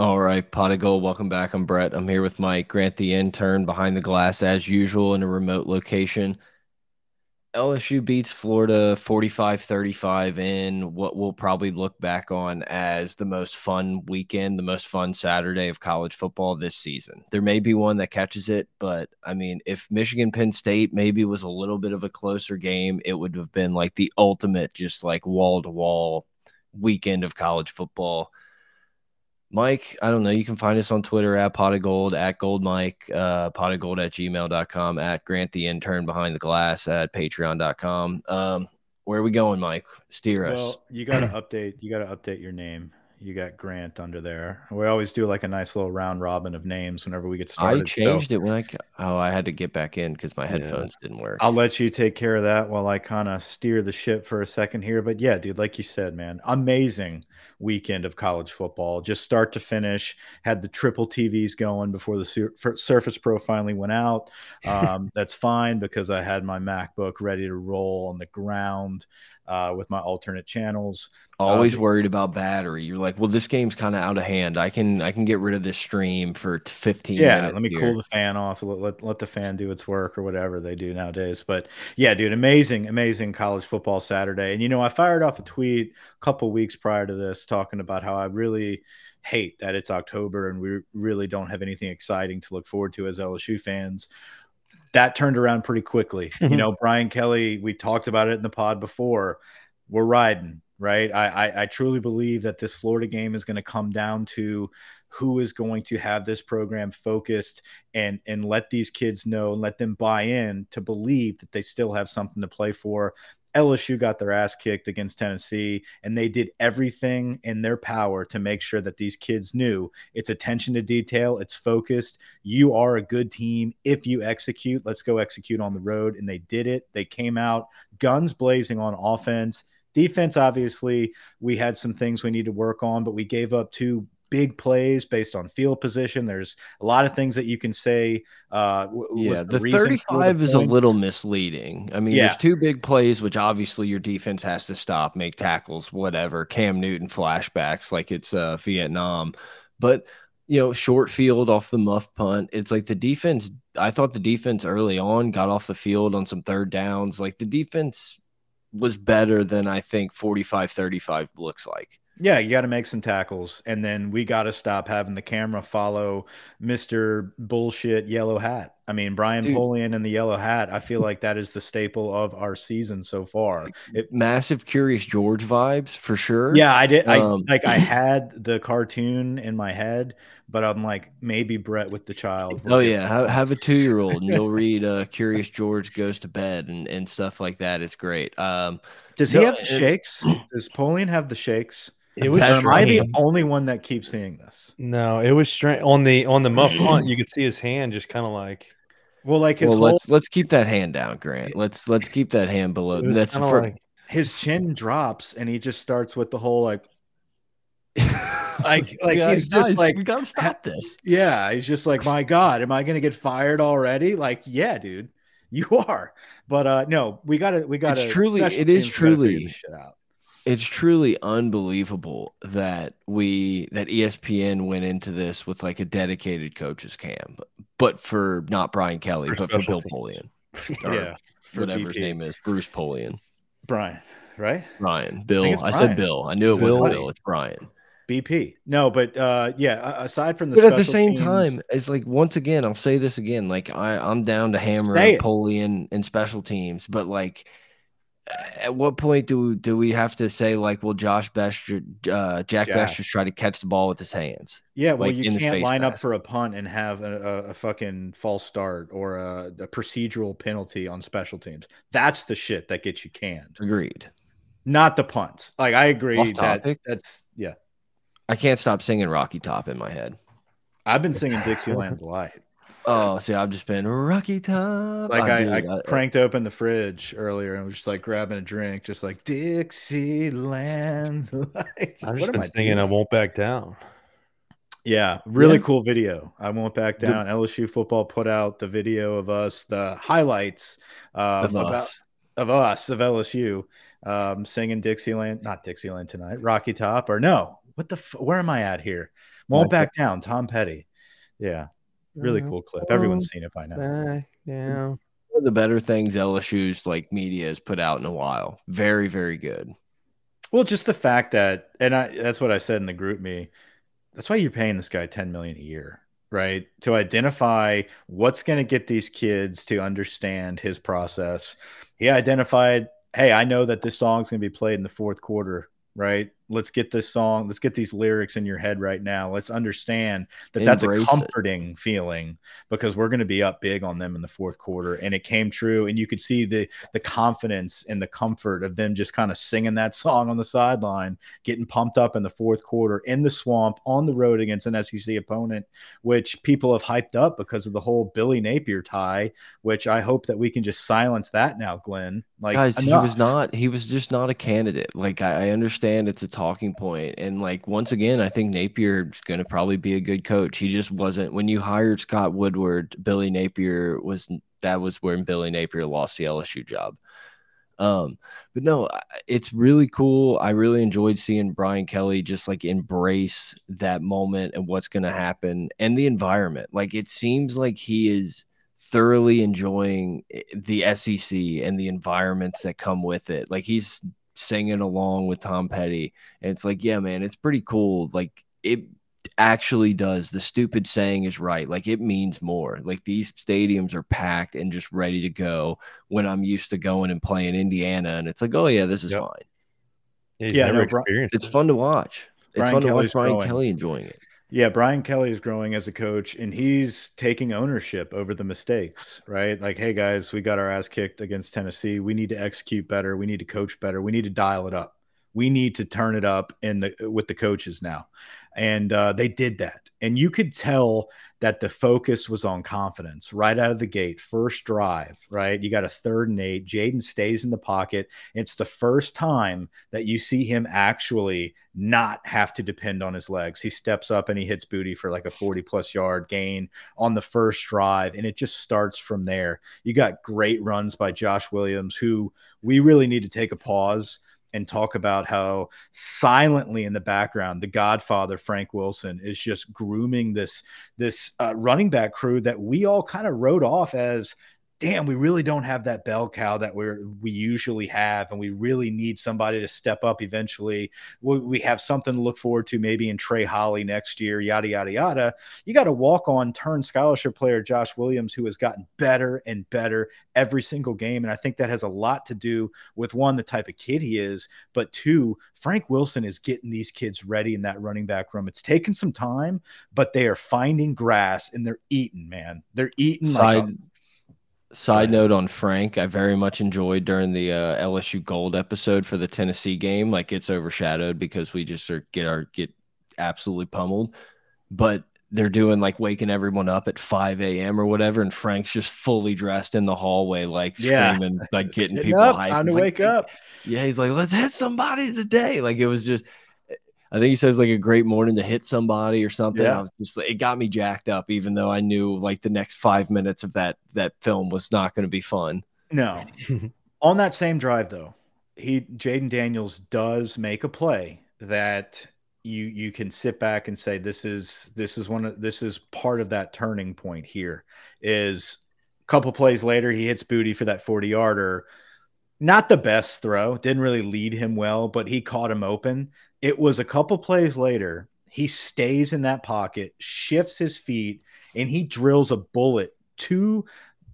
All right, pot of gold. Welcome back. I'm Brett. I'm here with Mike Grant, the intern, behind the glass as usual in a remote location. LSU beats Florida 45 35 in what we'll probably look back on as the most fun weekend, the most fun Saturday of college football this season. There may be one that catches it, but I mean, if Michigan Penn State maybe was a little bit of a closer game, it would have been like the ultimate, just like wall to wall weekend of college football. Mike, I don't know. You can find us on Twitter at pot of gold, at gold Mike, uh, pot of gold at gmail.com, at Grant the intern behind the glass at patreon.com. Um, where are we going, Mike? Steer us. Well, you got to update. You got to update your name you got Grant under there. We always do like a nice little round robin of names whenever we get started. I changed so, it when I oh I had to get back in because my headphones yeah. didn't work. I'll let you take care of that while I kind of steer the ship for a second here. But yeah, dude, like you said, man, amazing weekend of college football, just start to finish. Had the triple TVs going before the Sur Surface Pro finally went out. Um, that's fine because I had my MacBook ready to roll on the ground uh, with my alternate channels. Always uh, worried about battery. You're like, well, this game's kind of out of hand. I can I can get rid of this stream for 15 yeah, let me here. cool the fan off. Let, let, let the fan do its work or whatever they do nowadays. But yeah, dude, amazing, amazing college football Saturday. And you know, I fired off a tweet a couple weeks prior to this talking about how I really hate that it's October and we really don't have anything exciting to look forward to as LSU fans that turned around pretty quickly. you mm-hmm. know, Brian Kelly, we talked about it in the pod before. We're riding, right? I, I, I truly believe that this Florida game is going to come down to who is going to have this program focused and and let these kids know and let them buy in to believe that they still have something to play for LSU got their ass kicked against Tennessee, and they did everything in their power to make sure that these kids knew it's attention to detail, it's focused. You are a good team if you execute. Let's go execute on the road. And they did it. They came out guns blazing on offense. Defense, obviously, we had some things we need to work on, but we gave up two big plays based on field position. There's a lot of things that you can say. Uh, yeah, the, the 35 the is a little misleading. I mean, yeah. there's two big plays, which obviously your defense has to stop, make tackles, whatever. Cam Newton flashbacks like it's uh, Vietnam, but you know, short field off the muff punt. It's like the defense. I thought the defense early on got off the field on some third downs. Like the defense was better than I think 45 35 looks like. Yeah, you got to make some tackles, and then we got to stop having the camera follow Mister Bullshit Yellow Hat. I mean, Brian Dude. Polian and the yellow hat. I feel like that is the staple of our season so far. It, Massive Curious George vibes for sure. Yeah, I did. Um, I like. I had the cartoon in my head, but I'm like maybe Brett with the child. Oh yeah, have, have, a two year old and you'll read uh, Curious George goes to bed and and stuff like that. It's great. Um, Does he have the shakes? Does Polian have the shakes? It was. Am I the only one that keeps seeing this? No, it was strange. On the on the muff hunt, you could see his hand just kind of like. Well, like his well, whole, let's let's keep that hand down, Grant. Let's let's keep that hand below. That's for like, his chin drops, and he just starts with the whole like. like like yeah, he's guys, just like we gotta stop this. Yeah, he's just like, my God, am I gonna get fired already? Like, yeah, dude, you are. But uh no, we gotta we gotta. It's truly, it is truly. Shit out it's truly unbelievable that we that ESPN went into this with like a dedicated coaches camp, but for not Brian Kelly, for but for Bill Polian. yeah, whatever BP. his name is, Bruce Polian. Brian, right? Brian, Bill. I, I said Bill. I knew it was Bill. It's Brian. BP. No, but uh, yeah. Aside from the, but at the same teams, time, it's like once again, I'll say this again. Like I, I'm down to hammer Polian and special teams, but like at what point do do we have to say like, well, Josh Bech, uh, Jack, Jack. Bech just try to catch the ball with his hands? Yeah, well, like, you can't line up for a punt and have a, a, a fucking false start or a, a, procedural penalty on special teams. That's the shit that gets you canned. Agreed. Not the punts. Like I agree that that's yeah. I can't stop singing Rocky Top in my head. I've been singing Dixieland Delight. Oh, see, I've just been Rocky Top. Like I, I, I, cranked open the fridge earlier and was just like grabbing a drink, just like Dixieland. I've just been singing doing? "I Won't Back Down." Yeah, really yeah. cool video. I won't back down. The, LSU football put out the video of us, the highlights um, of about us. of us of LSU um, singing Dixieland, not Dixieland tonight, Rocky Top, or no, what the where am I at here? Won't back down. Tom Petty. Yeah, really uh-huh. cool clip. Everyone's seen it by now. Yeah. One of the better things LSU's like media has put out in a while. Very, very good. Well, just the fact that, and I that's what I said in the GroupMe. That's why you're paying this guy 10 million a year, right? To identify what's going to get these kids to understand his process. He identified, hey, I know that this song's going to be played in the fourth quarter, right? Let's get this song let's get these lyrics in your head right now let's understand that that's a comforting it. feeling because we're going to be up big on them in the fourth quarter and it came true and you could see the the confidence and the comfort of them just kind of singing that song on the sideline getting pumped up in the fourth quarter in the swamp on the road against an SEC opponent which people have hyped up because of the whole Billy Napier tie which I hope that we can just silence that now Glenn like guys enough. he was not he was just not a candidate like I, I understand it's a talking point. And like once again, I think Napier's going to probably be a good coach. He just wasn't when you hired Scott Woodward. Billy Napier was that was when Billy Napier lost the LSU job. Um, but no, it's really cool. I really enjoyed seeing Brian Kelly just like embrace that moment and what's going to happen and the environment. Like it seems like he is thoroughly enjoying eh, the SEC and the environments that come with it. Like he's singing along with Tom Petty. And it's like, yeah, man, it's pretty cool. Like it actually does. The stupid saying is right. Like it means more. Like these stadiums are packed and just ready to go when I'm used to going and playing Indiana. And it's like, oh yeah, this is yep. fine. Yeah, no, it's fun to watch. It's Brian fun to watch Brian growing. Kelly enjoying it. Yeah, Brian Kelly is growing as a coach and he's taking ownership over the mistakes, right? Like, hey guys, we got our ass kicked against Tennessee. We need to execute better. We need to coach better. We need to dial it up. We need to turn it up in the with the coaches now and uh, they did that. And you could tell that the focus was on confidence right out of the gate. First drive, right? You got a third and eight. Jayden stays in the pocket. It's the first time that you see him actually not have to depend on his legs. He steps up and he hits Boutte for like a 40 plus yard gain on the first drive. And it just starts from there. You got great runs by Josh Williams, who we really need to take a pause and talk about how silently in the background the godfather frank wilson is just grooming this this uh, running back crew that we all kind of wrote off as damn, we really don't have that bell cow that we're we usually have, and we really need somebody to step up eventually. We, we have something to look forward to maybe in Trey Holly next year, yada yada yada. You got to walk on turn scholarship player Josh Williams, who has gotten better and better every single game, and I think that has a lot to do with one the type of kid he is, but two, Frank Wilson is getting these kids ready in that running back room. It's taken some time, but they are finding grass and they're eating, man. They're eating Side, like Side note on Frank, I very much enjoyed during the uh, LSU Gold episode for the Tennessee game. Like it's overshadowed because we just are, get our get absolutely pummeled. But they're doing like waking everyone up at 5 a.m. or whatever, and Frank's just fully dressed in the hallway, like yeah. screaming, like getting, getting people up, hyped. Time to like, wake up. Yeah, he's like, let's hit somebody today. Like it was just I think he says like a great morning to hit somebody or something. Yeah. I was just it got me jacked up, even though I knew like the next five minutes of that that film was not going to be fun. No. On that same drive though, he Jayden Daniels does make a play that you you can sit back and say this is this is one of this is part of that turning point here is a couple plays later he hits Boutte for that 40 yarder not the best throw didn't really lead him well but he caught him open it was a couple plays later. He stays in that pocket, shifts his feet, and he drills a bullet to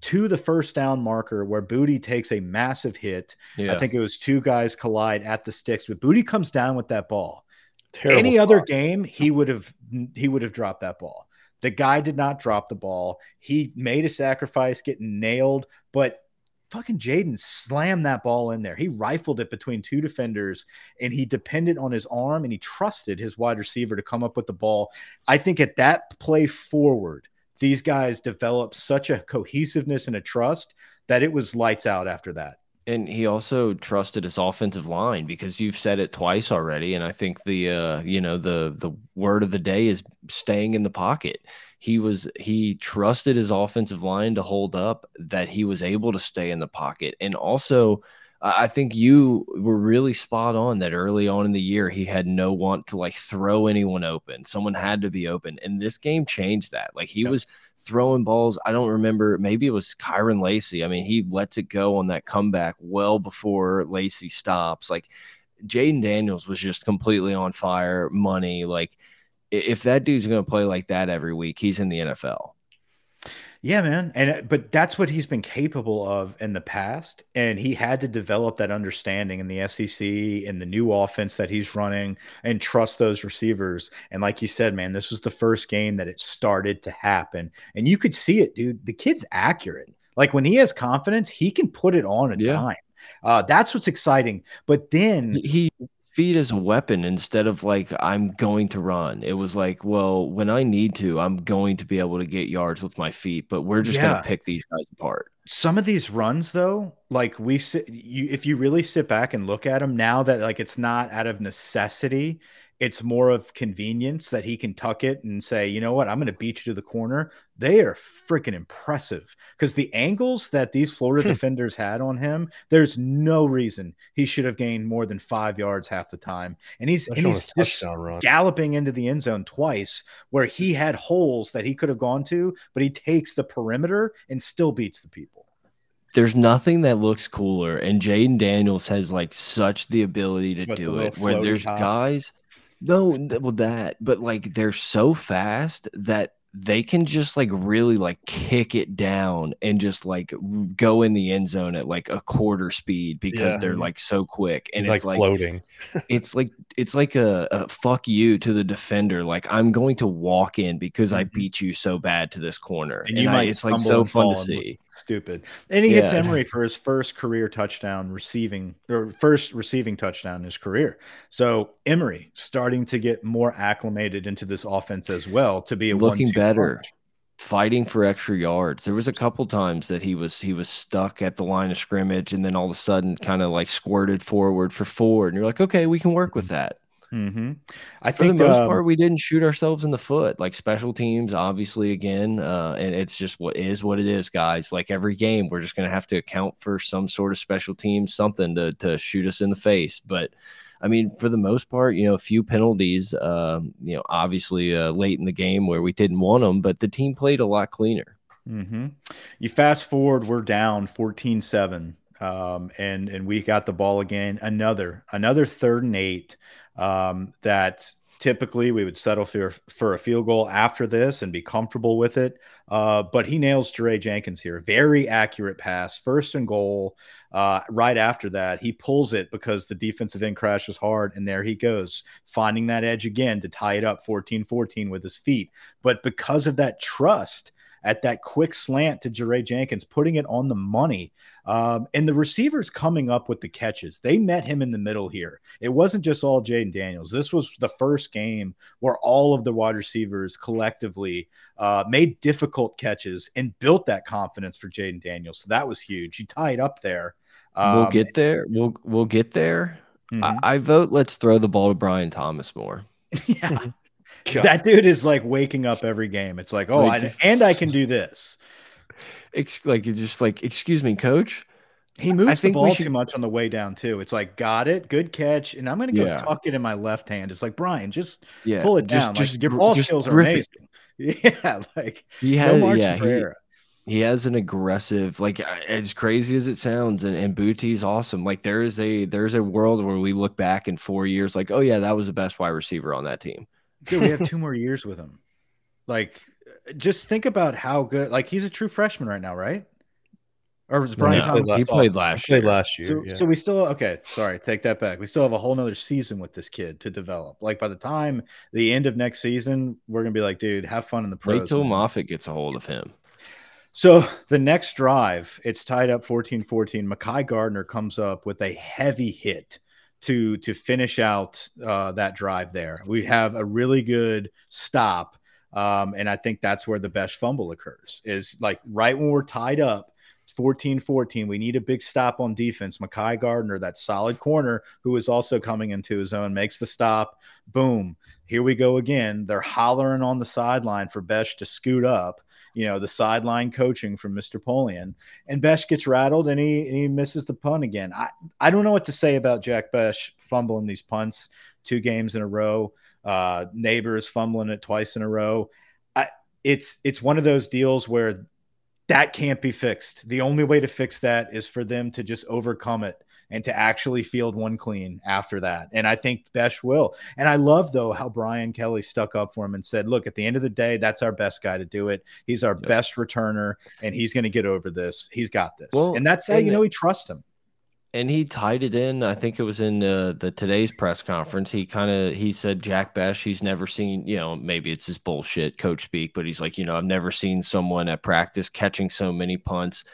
to the first down marker where Boutte takes a massive hit. Yeah. I think it was two guys collide at the sticks, but Boutte comes down with that ball. Terrible Any spot. other game, he would have he would have dropped that ball. The guy did not drop the ball. He made a sacrifice, getting nailed, but fucking Jayden slammed that ball in there. He rifled it between two defenders and he depended on his arm and he trusted his wide receiver to come up with the ball. I think at that play forward, these guys developed such a cohesiveness and a trust that it was lights out after that. And he also trusted his offensive line because you've said it twice already. And I think the uh, you know, the the word of the day is staying in the pocket he was he trusted his offensive line to hold up that he was able to stay in the pocket and also I think you were really spot on that early on in the year he had no want to like throw anyone open. Someone had to be open. And this game changed that. Like he yep. was throwing balls. I don't remember, maybe it was Kyren Lacy. I mean, he lets it go on that comeback well before Lacy stops. Like Jayden Daniels was just completely on fire, money. Like if that dude's going to play like that every week, he's in the NFL. Yeah, man. And uh, but that's what he's been capable of in the past. And he had to develop that understanding in the SEC and the new offense that he's running and trust those receivers. And like you said, man, this was the first game that it started to happen. And you could see it, dude. The kid's accurate. Like when he has confidence, he can put it on a yeah. dime. Uh, that's what's exciting. But then he feet as a weapon instead of like I'm going to run. It was like, well, when I need to, I'm going to be able to get yards with my feet, but we're just yeah. going to pick these guys apart. Some of these runs though, like we sit you if you really sit back and look at them now that like it's not out of necessity, it's more of convenience that he can tuck it and say, you know what, I'm going to beat you to the corner. They are freaking impressive because the angles that these Florida hmm. defenders had on him, there's no reason he should have gained more than five yards half the time. And he's and he's just galloping into the end zone twice where he had holes that he could have gone to, but he takes the perimeter and still beats the people there's nothing that looks cooler and Jayden Daniels has like such the ability to With do it where there's top. guys no, well that, but like they're so fast that they can just like really like kick it down and just like go in the end zone at like a quarter speed because yeah. they're like so quick and it's, it's like, floating. it's like it's like a, a, fuck you to the defender. Like I'm going to walk in because. I mm-hmm. beat you so bad to this corner. And, and you I, might it's like so fun to see stupid. And he yeah. hits Emery for his first career touchdown receiving or first receiving touchdown in his career. So Emery starting to get more acclimated into this offense as well to be a looking better. Fighting for extra yards. There was a couple times that he was he was stuck at the line of scrimmage and then all of a sudden kind of like squirted forward for four. And you're like, okay, we can work with that. Mm -hmm. I For think the most um, part, we didn't shoot ourselves in the foot. Like special teams, obviously, again, uh, and it's just what is what it is, guys. Like every game, we're just going to have to account for some sort of special team, something to to shoot us in the face. But I mean, for the most part, you know, a few penalties, uh, you know, obviously uh, late in the game where we didn't want them, but the team played a lot cleaner. Mm -hmm. You fast forward, we're down 14 7. Um, and and we got the ball again. Another another third and eight um, that typically we would settle for, for a field goal after this and be comfortable with it. Uh, but he nails Jaray Jenkins here. Very accurate pass, first and goal. Uh, right after that, he pulls it because the defensive end crashes hard, and there he goes, finding that edge again to tie it up 14 14 with his feet. But because of that trust, at that quick slant to Jaray Jenkins, putting it on the money. Um, and the receivers coming up with the catches. They met him in the middle here. It wasn't just all Jayden Daniels. This was the first game where all of the wide receivers collectively uh, made difficult catches and built that confidence for Jayden Daniels. So that was huge. You tie it up there. Um, we'll get there. We'll we'll get there. Mm -hmm. I, mm-hmm. I vote. Let's throw the ball to Brian Thomas more. yeah. God. That dude is like waking up every game. It's like, oh, I, and I can do this. It's like it's just like, excuse me, coach. He moves I the ball should... too much on the way down too. It's like, got it, good catch, and I'm gonna go yeah. tuck it in my left hand. It's like Brian, just yeah. pull it down. Just, like, your ball skills are amazing. It. Yeah, like he has, no yeah, he, he, has an aggressive, like as crazy as it sounds, and, and Boutte's awesome. Like there is a there's a world where we look back in four years, like, oh yeah, that was the best wide receiver on that team. Dude, we have two more years with him. Like, just think about how good. Like, he's a true freshman right now, right? Or was Brian no, Thomas? He played last he played year. last year. So, yeah. so, we still okay. Sorry, take that back. We still have a whole nother season with this kid to develop. Like by the time the end of next season, we're gonna be like, dude, have fun in the pros. Wait till Moffitt gets a hold of him. So the next drive, it's tied up 14-14. Mekhi Garner comes up with a heavy hit to to finish out uh, that drive there. We have a really good stop, um, and I think that's where the best fumble occurs. Is like right when we're tied up. 14 14. We need a big stop on defense. Mekhi Garner, that solid corner who is also coming into his own, makes the stop. Boom. here we go again. They're hollering on the sideline for Bech to scoot up. You know, the sideline coaching from Mr. Polian. And Bech gets rattled and he he misses the punt again. I, I don't know what to say about Jack Bech fumbling these punts two games in a row. Uh, Nabers fumbling it twice in a row. I, it's it's one of those deals where that can't be fixed. The only way to fix that is for them to just overcome it and to actually field one clean after that. And I think Bech will. And I love though how Brian Kelly stuck up for him and said, "Look, at the end of the day, that's our best guy to do it. He's our yep. best returner, and he's going to get over this. He's got this." Well, and that's how you know he trusts him. And he tied it in. I think it was in uh, the today's press conference. He kind of he said Jack Bech. He's never seen. You know, maybe it's his bullshit coach speak, but he's like, you know, I've never seen someone at practice catching so many punts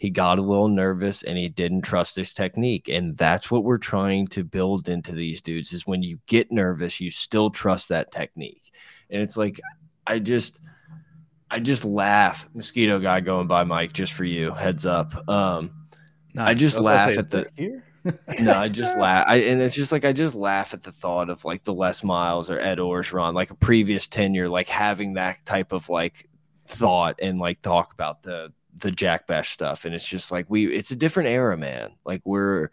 he got a little nervous and he didn't trust his technique and that's what we're trying to build into these dudes is when you get nervous you still trust that technique and it's like i just i just laugh mosquito guy going by mike just for you heads up um nice. i just I laugh at the here no, I just laugh. I, and it's just like I just laugh at the thought of like the Les Miles or Ed Orgeron, like a previous tenure, like having that type of like thought and like talk about the the Jack Bech stuff, and it's just like we it's a different era, man. Like we're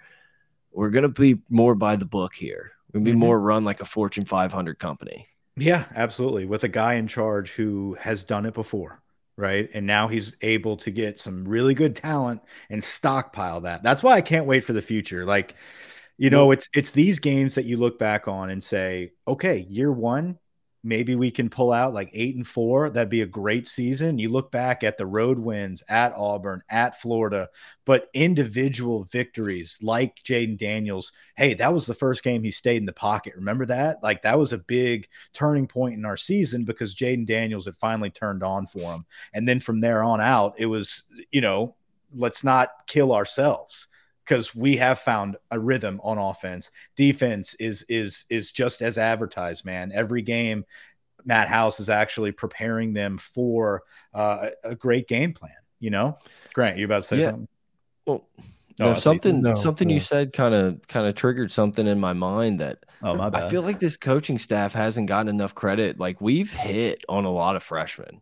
we're gonna be more by the book here. We're gonna be mm -hmm. more run like a Fortune 500 company. Yeah, absolutely. With a guy in charge who has done it before, right? And now he's able to get some really good talent and stockpile that. That's why I can't wait for the future. Like, you know, it's it's these games that you look back on and say, okay, year one, maybe we can pull out like eight and four. That'd be a great season. You look back at the road wins at Auburn, at Florida, but individual victories like Jayden Daniels. Hey, that was the first game he stayed in the pocket. Remember that? Like that was a big turning point in our season because Jayden Daniels had finally turned on for him. And then from there on out, it was, you know, let's not kill ourselves because we have found a rhythm on offense. Defense is is is just as advertised, man. Every game, Matt House is actually preparing them for uh, a great game plan. You know, Grant, you about to say yeah. something? Well, no, something no, something no. you said kind of kind of triggered something in my mind that oh my bad. I feel like this coaching staff hasn't gotten enough credit. Like we've hit on a lot of freshmen.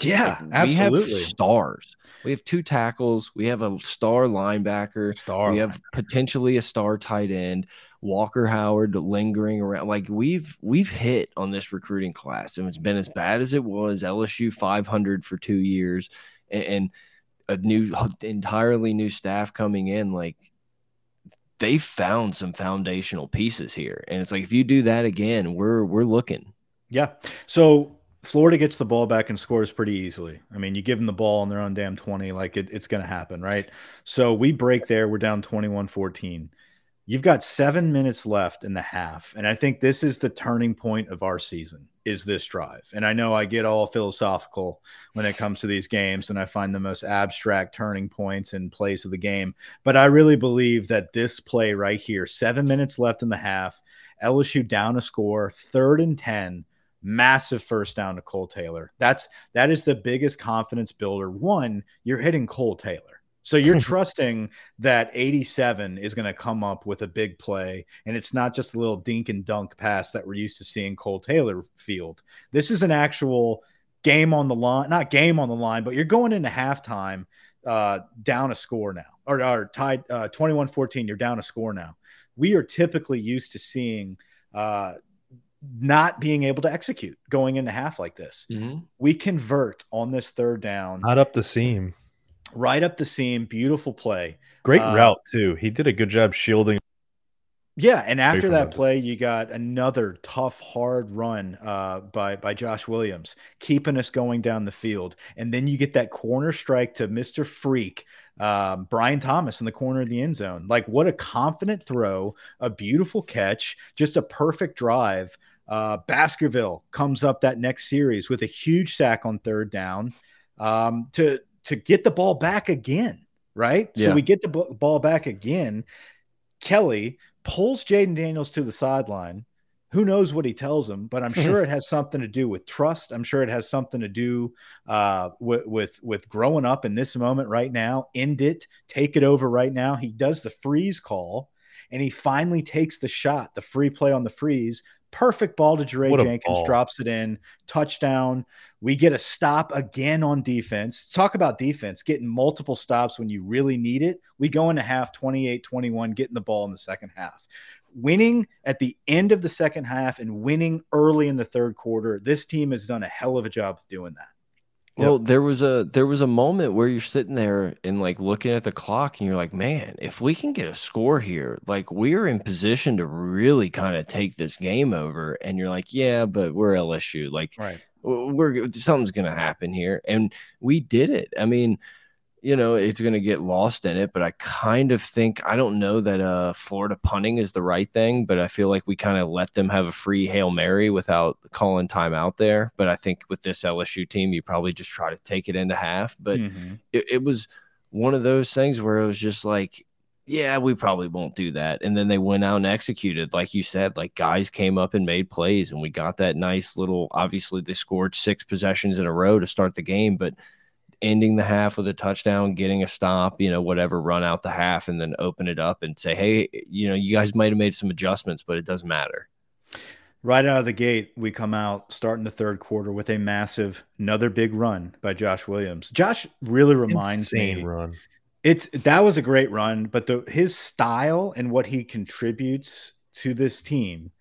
Yeah, like, absolutely. We have stars. We have two tackles. We have a star linebacker. Star. We have potentially a star tight end. Walker Howard lingering around. Like we've we've hit on this recruiting class, and it's been as bad as it was. LSU 500 for two years, and, and a new entirely new staff coming in. Like they found some foundational pieces here, and it's like if you do that again, we're we're looking. Yeah. So Florida gets the ball back and scores pretty easily. I mean, you give them the ball on their own damn 20, like it, it's going to happen, right? So we break there. We're down 21 14. You've got seven minutes left in the half. And I think this is the turning point of our season is this drive. And I know I get all philosophical when it comes to these games and I find the most abstract turning points and plays of the game. But I really believe that this play right here, seven minutes left in the half, LSU down a score, third and 10 massive first down to Cole Taylor. That's that is the biggest confidence builder. One, you're hitting Cole Taylor. So you're trusting that 87 is going to come up with a big play and it's not just a little dink and dunk pass that we're used to seeing Cole Taylor field. This is an actual game on the line, not game on the line, but you're going into halftime uh, down a score now or, or tied uh, 21 14. You're down a score now. We are typically used to seeing uh, not being able to execute going into half like this. Mm-hmm. We convert on this third down. Not up the seam. Right up the seam. Beautiful play. Great uh, route, too. He did a good job shielding. Yeah, and after that play, you got another tough, hard run uh, by by Josh Williams, keeping us going down the field, and then you get that corner strike to Mister Freak, um, Brian Thomas in the corner of the end zone. Like, what a confident throw, a beautiful catch, just a perfect drive. Uh, Baskerville comes up that next series with a huge sack on third down um, to to get the ball back again. Right, yeah. so we get the ball back again. Kelly pulls Jayden Daniels to the sideline. Who knows what he tells him, but I'm sure it has something to do with trust. I'm sure it has something to do uh, with, with with growing up in this moment right now. End it, take it over right now. He does the freeze call, and he finally takes the shot, the free play on the freeze, perfect ball to Jaray Jenkins, ball. drops it in, touchdown. We get a stop again on defense. Talk about defense, getting multiple stops when you really need it. We go into half 28 21, getting the ball in the second half. Winning at the end of the second half and winning early in the third quarter. This team has done a hell of a job of doing that. Well, there was a there was a moment where you're sitting there and like looking at the clock and you're like, man, if we can get a score here, like we're in position to really kind of take this game over. And you're like, yeah, but we're LSU. Like Right. w- we're something's gonna happen here. And we did it. I mean, you know, it's gonna get lost in it, but I kind of think I don't know that uh Florida punting is the right thing, but I feel like we kind of let them have a free Hail Mary without calling time out there. But I think with this LSU team, you probably just try to take it into half. But Mhm. it, it was one of those things where it was just like, yeah, we probably won't do that. And then they went out and executed, like you said, like guys came up and made plays, and we got that nice little. Obviously, they scored six possessions in a row to start the game, but ending the half with a touchdown, getting a stop, you know, whatever, run out the half, and then open it up and say, hey, you know, you guys might have made some adjustments, but it doesn't matter. Right out of the gate, we come out starting the third quarter with a massive, another big run by Josh Williams. Josh really reminds Insane me. run. It's that was a great run, but the his style and what he contributes to this team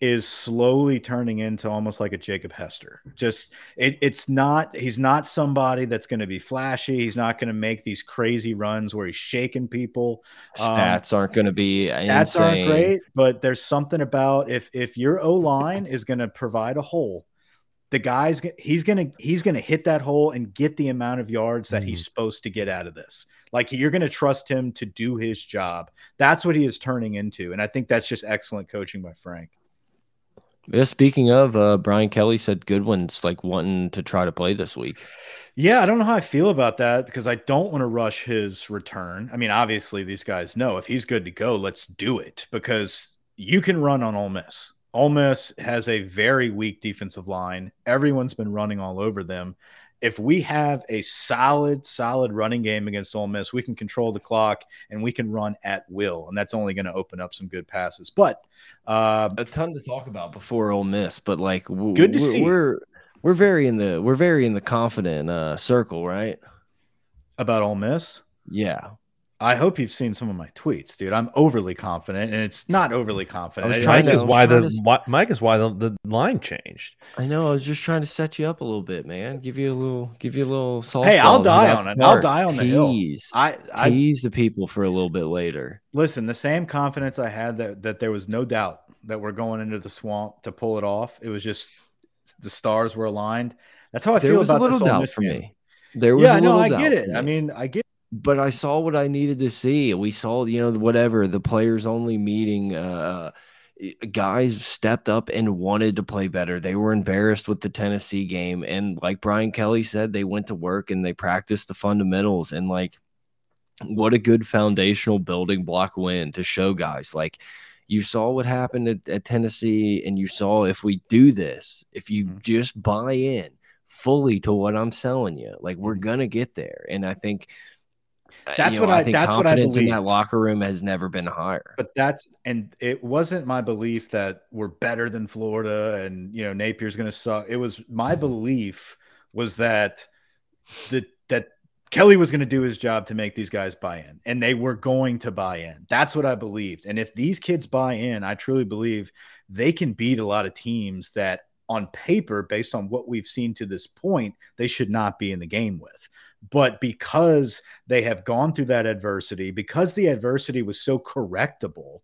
is slowly turning into almost like a Jacob Hester. Just it, it's not he's not somebody that's going to be flashy. He's not going to make these crazy runs where he's shaking people. Um, Stats aren't going to be Stats insane. aren't great, but there's something about if if your O line is going to provide a hole, the guy's he's gonna he's gonna hit that hole and get the amount of yards that he's supposed to get out of this. Like you're gonna trust him to do his job. That's what he is turning into, and I think that's just excellent coaching by Frank. Yeah, speaking of, uh, Brian Kelly said Goodwin's like wanting to try to play this week. Yeah, I don't know how I feel about that because I don't want to rush his return. I mean, obviously, these guys know if he's good to go, let's do it because you can run on Ole Miss. Ole Miss has a very weak defensive line. Everyone's been running all over them. If we have a solid, solid running game against Ole Miss, we can control the clock and we can run at will, and that's only going to open up some good passes. But uh, a ton to talk about before Ole Miss, but like w- Good to we're, see. We're we're very in the we're very in the confident uh, circle, right? about Ole Miss, Yeah, I hope you've seen some of my tweets, dude. I'm overly confident, and it's not overly confident. I was trying I Mike to- just- is was why trying the to- why, Mike is why the, the line changed. I know. I was just trying to set you up a little bit, man. Give you a little, give you a little softball. Hey, I'll die on it. I'll die on the hill. I, I tease the people for a little bit later. listen. The same confidence I had that that there was no doubt that we're going into the swamp to pull it off. It was just the stars were aligned. That's how I There feel was a about little this Ole doubt for game. me. There was Yeah, a I know. little I doubt get it. for I mean, I get. But I saw what I needed to see. We saw, you know, whatever the players only meeting. Uh, guys stepped up and wanted to play better. They were embarrassed with the Tennessee game, and like Brian Kelly said, they went to work and they practiced the fundamentals. And like, what a good foundational building block win to show guys. Like, you saw what happened at, at Tennessee, and you saw if we do this, if you Mhm. just buy in fully to what I'm selling you, like we're Mhm. gonna get there. And I think uh, Uh, that's you what know, I- think that's what I confidence in that locker room has never been higher. But that's and it wasn't my belief that we're better than Florida and you know Napier's going to suck. It was my belief was that the that Kelly was going to do his job to make these guys buy in, and they were going to buy in. That's what I believed. And if these kids buy in, I truly believe they can beat a lot of teams that, on paper, based on what we've seen to this point, they should not be in the game with. But because they have gone through that adversity, because the adversity was so correctable,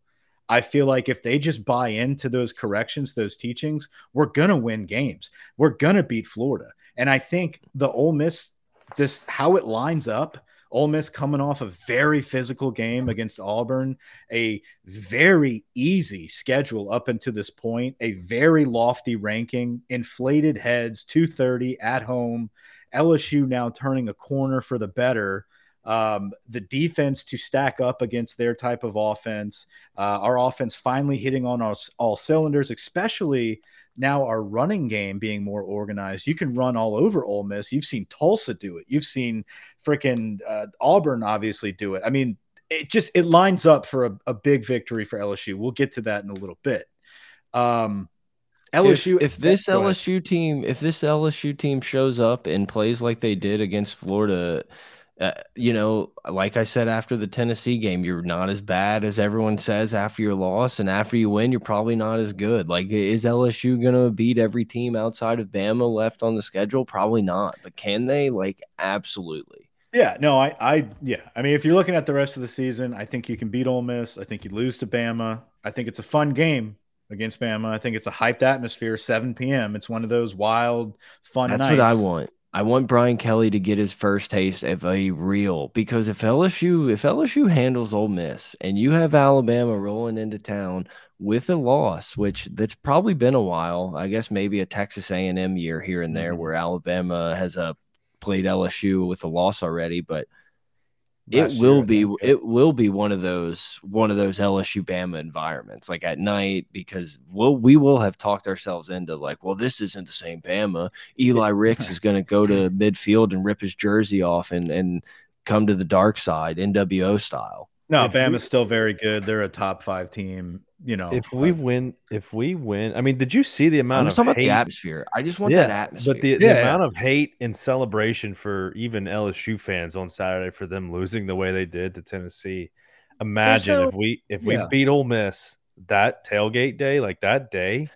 I feel like if they just buy into those corrections, those teachings, we're going to win games. We're going to beat Florida. And I think the Ole Miss, just how it lines up, Ole Miss coming off a very physical game against Auburn, a very easy schedule up until this point, a very lofty ranking, inflated heads, 230 at home, LSU now turning a corner for the better. Um, the defense to stack up against their type of offense, uh, our offense finally hitting on all, all cylinders, especially now our running game being more organized. You can run all over Ole Miss. You've seen Tulsa do it. You've seen freaking uh, Auburn obviously do it. I mean, it just it lines up for a, a big victory for LSU. We'll get to that in a little bit. Um, LSU. If, if this ahead. LSU team, if this LSU team shows up and plays like they did against Florida, uh, you know, like I said after the Tennessee game, you're not as bad as everyone says after your loss, and after you win, you're probably not as good. Like, is LSU gonna beat every team outside of Bama left on the schedule? Probably not, but can they? Like, absolutely. Yeah, no, I, I, yeah. I mean, if you're looking at the rest of the season, I think you can beat Ole Miss. I think you lose to Bama. I think it's a fun game against Bama. I think it's a hyped atmosphere. 7 p.m. It's one of those wild, fun That's nights. what I want. I want Brian Kelly to get his first taste of a real because if LSU if LSU handles Ole Miss and you have Alabama rolling into town with a loss, which that's probably been a while, I guess maybe a Texas A&M year here and there Mhm. where Alabama has uh, played LSU with a loss already, but it will be it will be one of those one of those LSU Bama environments like at night because we'll we will have talked ourselves into like well this isn't the same Bama Eli Ricks is going to go to midfield and rip his jersey off and and come to the dark side NWO style No, If we- Bama's still very good. They're a top five team. You know, If we uh, win, if we win, I mean, did you see the I'm amount just of talking about hate? the atmosphere I just want yeah, that atmosphere but the, the Yeah, yeah. amount of hate and celebration for even LSU fans on Saturday for them losing the way they did to Tennessee. Imagine no- if we if yeah. we beat Ole Miss that tailgate day, like that day,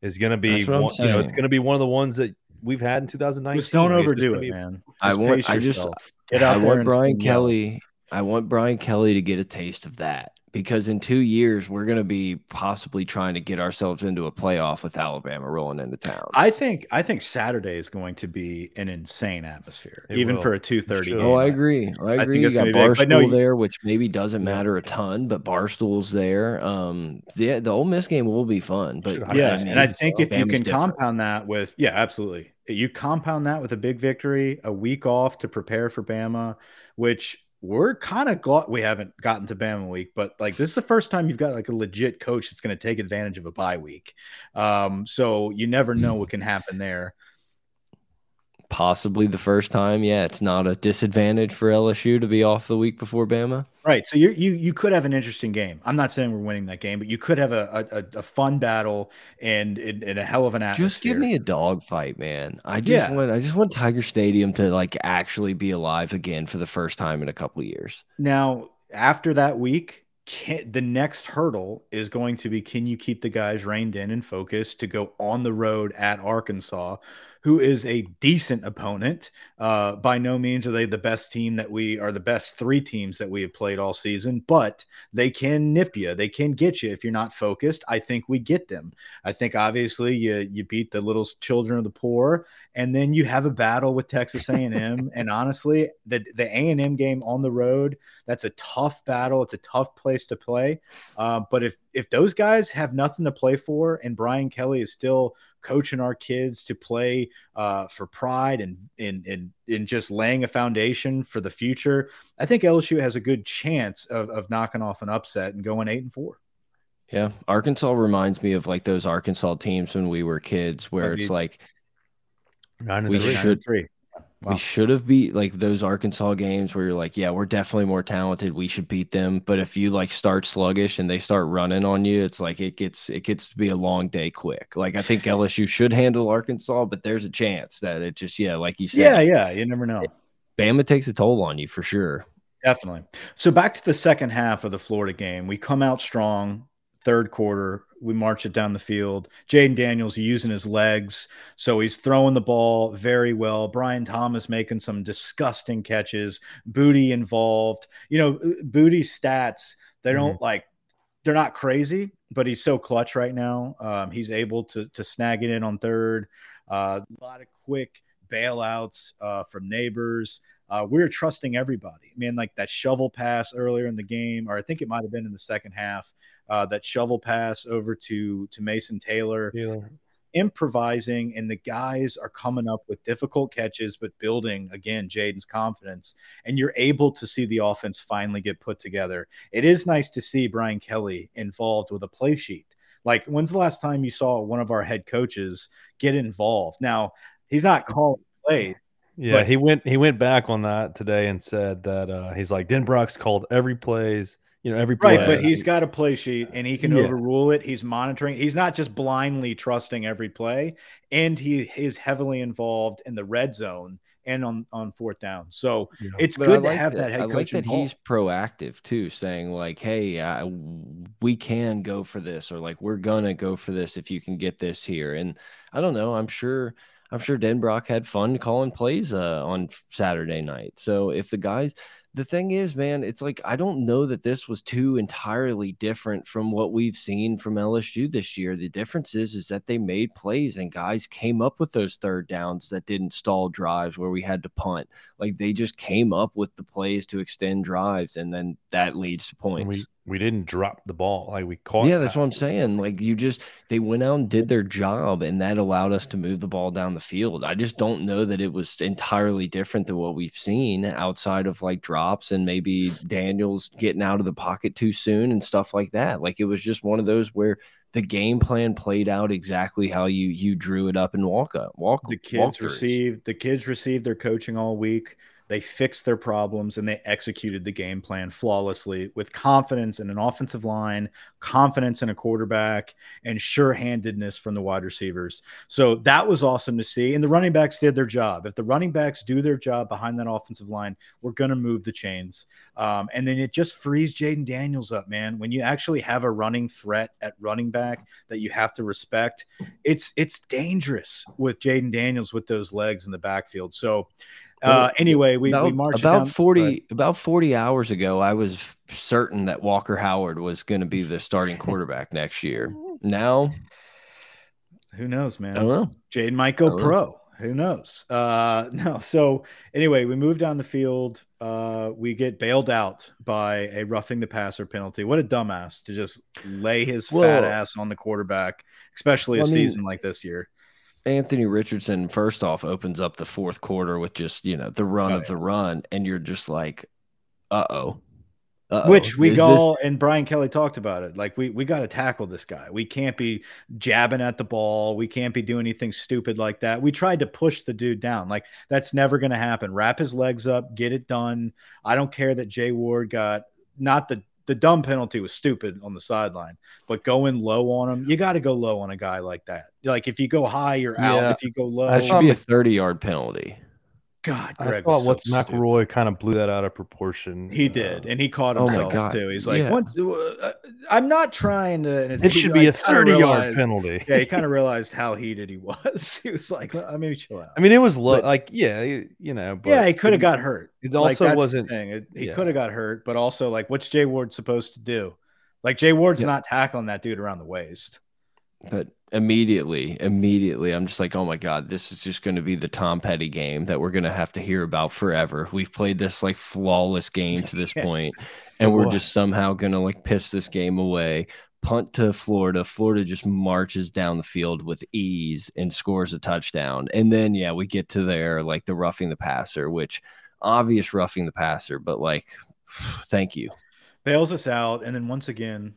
is going to be That's what I'm one, you know it's going to be one of the ones that we've had in 2019. just don't It's overdo gonna it, be- man. I Just want- I just- Get out I there want and Brian yell. Kelly. I want Brian Kelly to get a taste of that because in two years we're going to be possibly trying to get ourselves into a playoff with Alabama rolling into town. I think I think Saturday is going to be an insane atmosphere, It even will. for a two thirty. Sure. oh, I agree. I think agree. You got gonna be big, but no, Barstool you- there, which maybe doesn't matter a ton, but Barstool's there. Um, the the Ole Miss game will be fun, but Should I Yeah, mean, and I think if you can different. compound that with yeah, absolutely. You compound that with a big victory, a week off to prepare for Bama, which we're kind of glad we haven't gotten to Bama week, but like this is the first time you've got like a legit coach that's going to take advantage of a bye week. Um, so you never know what can happen there. Possibly the first time, yeah, it's not a disadvantage for LSU to be off the week before Bama. Right. So you you you could have an interesting game. I'm not saying we're winning that game, but you could have a a, a fun battle and in, in a hell of an atmosphere. Just give me a dog fight, man. I just Yeah. want I just want Tiger Stadium to like actually be alive again for the first time in a couple of years. Now, after that week, can, the next hurdle is going to be can you keep the guys reined in and focused to go on the road at Arkansas, who is a decent opponent. Uh, by no means are they the best team that we are the best three teams that we have played all season, but they can nip you. They can get you if you're not focused. I think we get them. I think obviously you you beat the little children of the poor, and then you have a battle with Texas A&M. and honestly, the the A&M game on the road that's a tough battle. It's a tough place to play. Uh, but if if those guys have nothing to play for, and Brian Kelly is still coaching our kids to play uh, for pride and in in in just laying a foundation for the future, I think LSU has a good chance of of knocking off an upset and going eight and four. Yeah, Arkansas reminds me of like those Arkansas teams when we were kids, where That'd it's like Nine and We three. Nine should- and three. Wow. we should have beat like those Arkansas games where you're like, yeah, we're definitely more talented. We should beat them. But if you like start sluggish and they start running on you, it's like it gets it gets to be a long day quick. Like I think LSU should handle Arkansas, but there's a chance that it just yeah, like you said, Yeah, yeah, you never know. Bama takes a toll on you for sure. Definitely. So back to the second half of the Florida game. We come out strong, third quarter. We march it down the field. Jayden Daniels using his legs. So he's throwing the ball very well. Brian Thomas making some disgusting catches. Boutte involved. You know, Boutte stats, they don't like, they're not crazy, but he's so clutch right now. Um, he's able to, to snag it in on third. Uh, a lot of quick bailouts uh, from Nabers uh, we are trusting everybody. Man, like that shovel pass earlier in the game, or I think it might have been in the second half. Uh, that shovel pass over to to Mason Taylor, improvising, and the guys are coming up with difficult catches, but building again Jayden's confidence, and you're able to see the offense finally get put together. It is nice to see Brian Kelly involved with a play sheet. Like, when's the last time you saw one of our head coaches get involved? Now, he's not calling plays. Yeah, But- he went he went back on that today and said that uh, he's like Denbrock's called every plays. You know every play. Right, but he's got a play sheet and he can Yeah. overrule it. He's monitoring. He's not just blindly trusting every play, and he is heavily involved in the red zone and on on fourth down. So Yeah. it's But good I to have that head I coach like that involved. he's proactive too, saying like, "Hey, uh, we can go for this," or like, "We're gonna go for this if you can get this here." And I don't know. I'm sure. I'm sure Denbrock had fun calling plays uh, on Saturday night. So if the guys, the thing is, man, it's like I don't know that this was too entirely different from what we've seen from LSU this year. The difference is, is that they made plays and guys came up with those third downs that didn't stall drives where we had to punt. Like they just came up with the plays to extend drives, and then that leads to points. We we didn't drop the ball like we caught. Yeah, that's what I'm saying. Like you just they went out and did their job, and that allowed us to move the ball down the field. I just don't know that it was entirely different than what we've seen outside of like drops and maybe Daniels getting out of the pocket too soon and stuff like that. Like it was just one of those where the game plan played out exactly how you you drew it up and walk up walk the kids walkthroughs. received the kids received their coaching all week they fixed their problems and they executed the game plan flawlessly with confidence in an offensive line confidence in a quarterback and sure-handedness from the wide receivers. So that was awesome to see and the running backs did their job. If the running backs do their job behind that offensive line we're going to move the chains. Um, and then it just frees Jayden Daniels up man. When you actually have a running threat at running back that you have to respect it's it's dangerous with Jayden Daniels with those legs in the backfield. So uh, anyway, we, about, we marched about 40 about 40 hours ago i was certain that walker howard was going to be the starting quarterback next year now Who knows, man? i don't know Jayden might go pro. Who knows? Uh, no. So anyway, we move down the field. Uh, we get bailed out by a roughing the passer penalty. What a dumbass to just lay his fat ass on the quarterback, especially a I mean- season like this year. Anthony Richardson first off opens up the fourth quarter with just you know the run Oh, of yeah. the run, and you're just like, uh oh, uh Which we all and Brian Kelly talked about it. Like we we got to tackle this guy. We can't be jabbing at the ball. We can't be doing anything stupid like that. We tried to push the dude down. Like that's never going to happen. Wrap his legs up, get it done. I don't care that Jay Ward got not the the dumb penalty was stupid on the sideline, but going low on him, you got to go low on a guy like that. Like if you go high, you're out. Yeah. If you go low, That should be a 30 yard penalty. God, I Greg thought what's so stupid. McElroy kind of blew that out of proportion. He Uh, did, and he caught Oh himself God. too. He's like, Yeah. "What? uh, I'm not trying to." and it should be I a kinda 30 yard realized- penalty. Yeah, he kind of realized how heated he was. he was like, "I mean, chill out." I mean, it was low. But- like, yeah, you you know, but yeah, he could have got hurt. It also that's the wasn't. thing. It- he yeah. could have got hurt, but also like, what's Jay Ward supposed to do? Like Jay Ward's Yeah. not tackling that dude around the waist. But immediately, immediately, I'm just like, oh my God, this is just going to be the Tom Petty game that we're going to have to hear about forever. We've played this like flawless game to this point, and we're just somehow going to like piss this game away. Punt to Florida. Florida just marches down the field with ease and scores a touchdown. And then, yeah, we get to there, like the roughing the passer, which obvious roughing the passer, but like, thank you. bails us out, and then once again,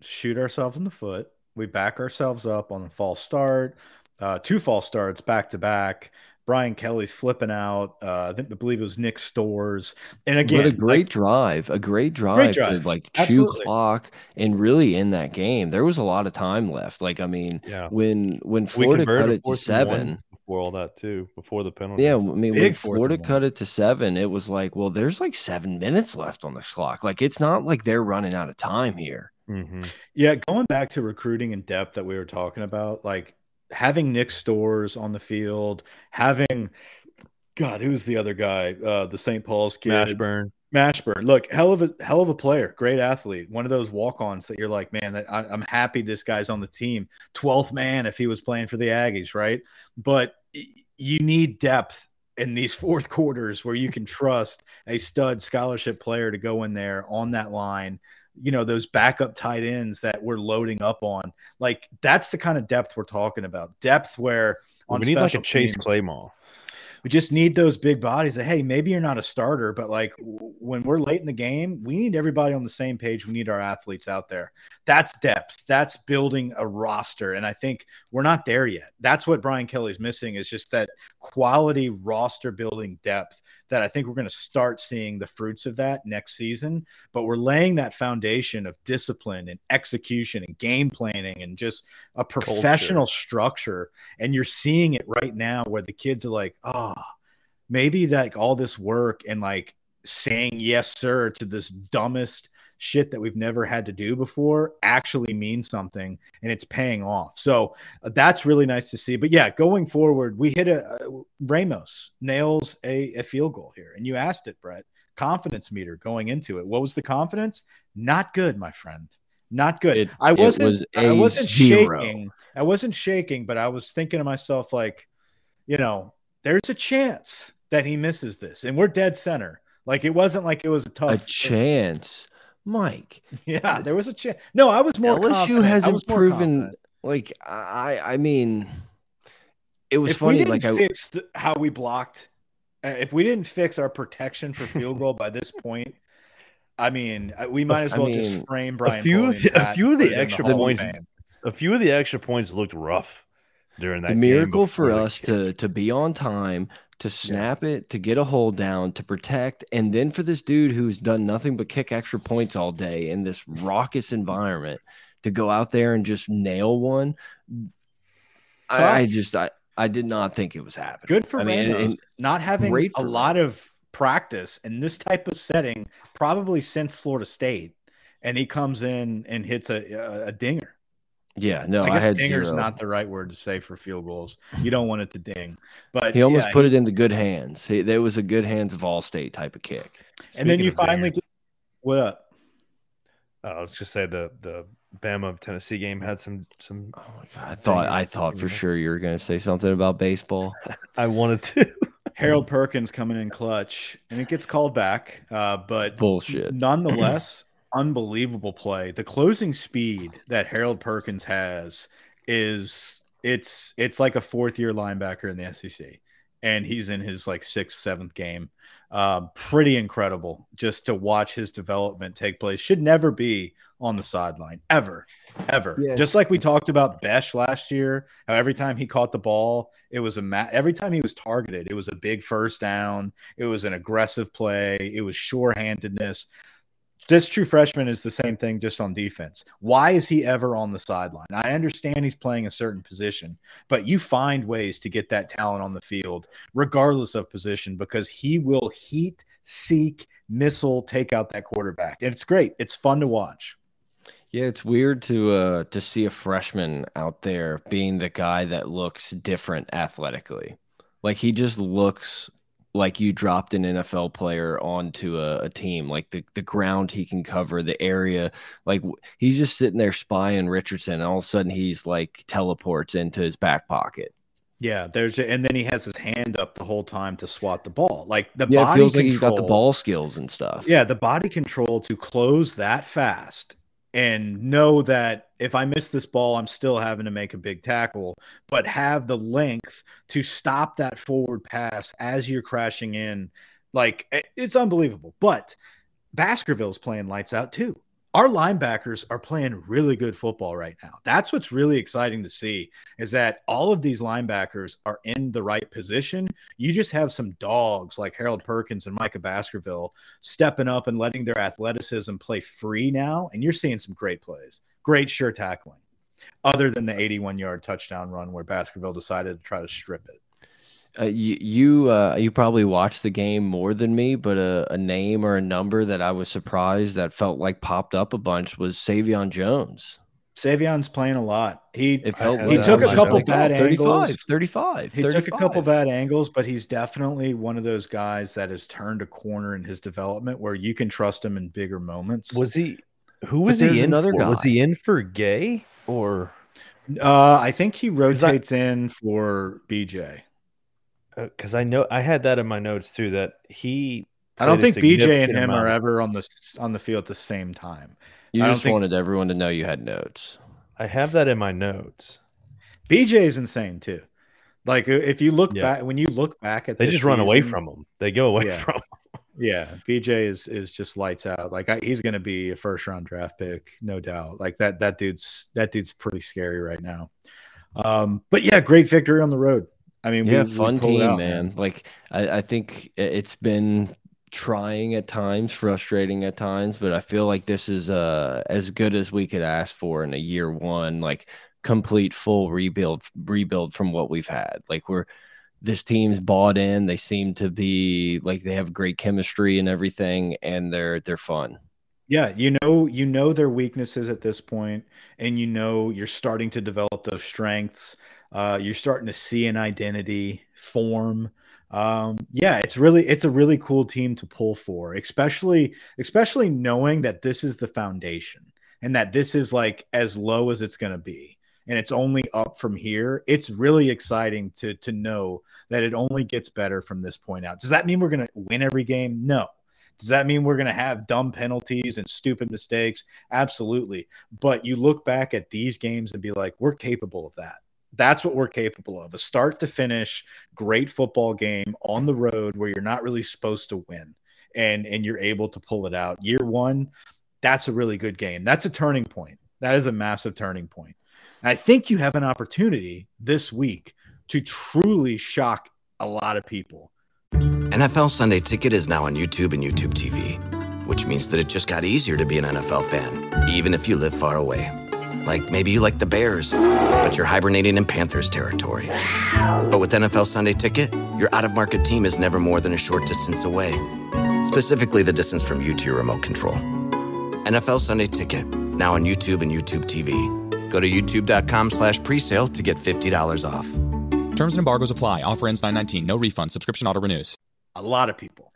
shoot ourselves in the foot. We back ourselves up on a false start, uh, two false starts back to back. Brian Kelly's flipping out. Uh, I think I believe it was Nick Storz, and again, but a like, great drive, a great drive, drive. to like chew Absolutely. clock and really in that game. There was a lot of time left. Like I mean, Yeah. when when We Florida cut it to fourth and one seven, before all that too, before the penalty. yeah, I mean when Big fourth Florida cut it to seven, it was like, well, there's like seven minutes left on the clock. Like it's not like they're running out of time here. Hmm Yeah, going back to recruiting and depth that we were talking about, like having Nick Storz on the field, having God, who's the other guy? Uh, the St. Paul's kid, Mashburn. Mashburn. Look, hell of a hell of a player, great athlete, one of those walk-ons that you're like, man, I, I'm happy this guy's on the team. Twelfth man if he was playing for the Aggies, right? But you need depth in these fourth quarters where you can trust a stud scholarship player to go in there on that line. You know those backup tight ends that we're loading up on. Like that's the kind of depth we're talking about. Depth where on we need like a Chase teams- Claymore. we just need those big bodies that hey maybe you're not a starter but like when we're late in the game we need everybody on the same page we need our athletes out there that's depth that's building a roster and i think we're not there yet that's what brian kelly's missing is just that quality roster building depth that I think we're going to start seeing the fruits of that next season. But we're laying that foundation of discipline and execution and game planning and just a professional Culture. structure. And you're seeing it right now where the kids are like, oh, maybe like all this work and like saying yes, sir, to this dumbest shit that we've never had to do before actually means something and it's paying off. So uh, that's really nice to see. But yeah, going forward, we hit a uh, Ramos nails a, a field goal here. And you asked it, Brett, confidence meter going into it. What was the confidence? Not good, my friend. Not good. It, I wasn't was I wasn't zero. shaking. I wasn't shaking, but I was thinking to myself like, you know, there's a chance that he misses this and we're dead center. Like it wasn't like it was a tough a chance. Mike. Yeah, there was a chance. No, I was more. LSU confident. hasn't proven. Like I, I mean, it was if funny. like I fixed how we blocked. Uh, if we didn't fix our protection for field goal by this point, I mean, uh, we might as well I mean, just frame Brian. A few, of the, a few of the extra points. A few of the extra points looked rough during that. The miracle for us to to be on time, to snap yeah. it, to get a hold down, to protect, and then for this dude who's done nothing but kick extra points all day in this raucous environment to go out there and just nail one. I, I, just I I did not think it was happening. Good for I mean, not having a lot of practice in this type of setting, probably since Florida State, and he comes in and hits a, a, a dinger. Yeah, no, I guess I dinger's zero. not the right word to say for field goals. You don't want it to ding, but he almost yeah, put he, it into good hands. He, there was a good hands of All-State type of kick. Speaking and then you finally get, what? Uh, I was just say the the Bama Tennessee game had some some. Oh my god! I thought I thought for sure you were going to say something about baseball. I wanted to. Harold Perkins coming in clutch, and it gets called back. Uh, but bullshit. Nonetheless, unbelievable play. The closing speed that Harold Perkins has is it's it's like a fourth year linebacker in the SEC, and he's in his like sixth seventh game. Um, pretty incredible just to watch his development take place. Should never be on the sideline ever, ever. Yeah. Just like we talked about Bech last year, how every time he caught the ball, it was a ma- every time he was targeted, it was a big first down. It was an aggressive play. It was sure handedness. This true freshman is the same thing just on defense. Why is he ever on the sideline? I understand he's playing a certain position, but you find ways to get that talent on the field, regardless of position, because he will heat, seek, missile, take out that quarterback. And it's great. It's fun to watch. Yeah, it's weird to uh to see a freshman out there being the guy that looks different athletically. Like he just looks like you dropped an NFL player onto a, a, team, like the, the ground he can cover, the area. Like he's just sitting there spying Richardson, and all of a sudden he's like teleports into his back pocket. Yeah, there's and then he has his hand up the whole time to swat the ball. Like the yeah, body feels control, like he's got the ball skills and stuff. Yeah, the body control to close that fast and know that if I miss this ball, I'm still having to make a big tackle, but have the length to stop that forward pass as you're crashing in. Like eh, it's unbelievable. But Baskerville's playing lights out too our linebackers are playing really good football right now. That's what's really exciting to see is that all of these linebackers are in the right position. You just have some dogs like Harold Perkins and Micah Baskerville stepping up and letting their athleticism play free now. And you're seeing some great plays, great sure tackling, other than the 81 yard touchdown run where Baskerville decided to try to strip it. Uh, you you, uh, you probably watched the game more than me, but a, a, name or a number that I was surprised that felt like popped up a bunch was Sai'vion Jones. Sai'vion's playing a lot. He he took a couple bad 35, angles. 35. He 35. took a couple bad angles, but he's definitely one of those guys that has turned a corner in his development where you can trust him in bigger moments. Was he who was he in another for? Guy. Was he in for Gaye or uh I think he rotates I, in for BJ because uh, I know I had that in my notes too that he. I don't think BJ and him are ever on the on the field at the same time. You just think... wanted everyone to know you had notes. I have that in my notes. BJ is insane too. Like if you look yeah. back, when you look back at, they just run away from him. They go away yeah. from. Him. Yeah, BJ is is just lights out. Like I, he's going to be a first round draft pick, no doubt. Like that that dude's that dude's pretty scary right now. Um, but yeah, great victory on the road. I mean, yeah, we, we fun it team, out, man. Like I, I think it's been trying at times, frustrating at times, but I feel like this is uh as good as we could ask for in a year one, like complete full rebuild rebuild from what we've had. Like we're this team's bought in. They seem to be like they have great chemistry and everything, and they're they're fun. Yeah, you know, you know their weaknesses at this point, and you know you're starting to develop those strengths. Uh, you're starting to see an identity form. Um, yeah, it's really it's a really cool team to pull for, especially especially knowing that this is the foundation and that this is like as low as it's going to be, and it's only up from here. It's really exciting to to know that it only gets better from this point out. Does that mean we're going to win every game? No. Does that mean we're going to have dumb penalties and stupid mistakes? Absolutely. But you look back at these games and be like, we're capable of that. That's what we're capable of a start to finish, great football game on the road where you're not really supposed to win and, and you're able to pull it out. Year one, that's a really good game. That's a turning point. That is a massive turning point. And I think you have an opportunity this week to truly shock a lot of people NFL Sunday Ticket is now on YouTube and YouTube TV, which means that it just got easier to be an NFL fan, even if you live far away. Like maybe you like the Bears, but you're hibernating in Panthers territory. But with NFL Sunday Ticket, your out of market team is never more than a short distance away, specifically the distance from you to your remote control. NFL Sunday Ticket, now on YouTube and YouTube TV. Go to youtube.com slash presale to get $50 off. Terms and embargoes apply. Offer ends 919. No refund. Subscription auto renews. a lot of people.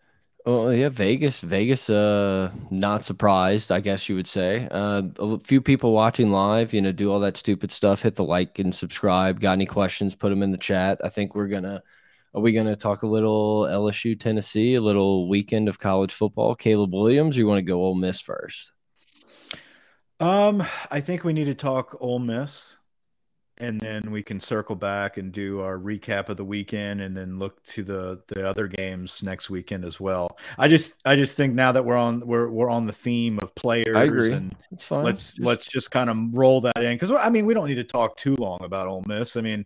Oh yeah, Vegas. Vegas. Uh, not surprised. I guess you would say. Uh, a few people watching live. You know, do all that stupid stuff. Hit the like and subscribe. Got any questions? Put them in the chat. I think we're gonna. Are we gonna talk a little LSU, Tennessee, a little weekend of college football? Caleb Williams. Or you want to go Ole Miss first? Um, I think we need to talk Ole Miss, and then we can circle back and do our recap of the weekend, and then look to the the other games next weekend as well. I just I just think now that we're on we're we're on the theme of players, I agree. and It's fine. let's Just- let's just kind of roll that in because I mean we don't need to talk too long about Ole Miss. I mean,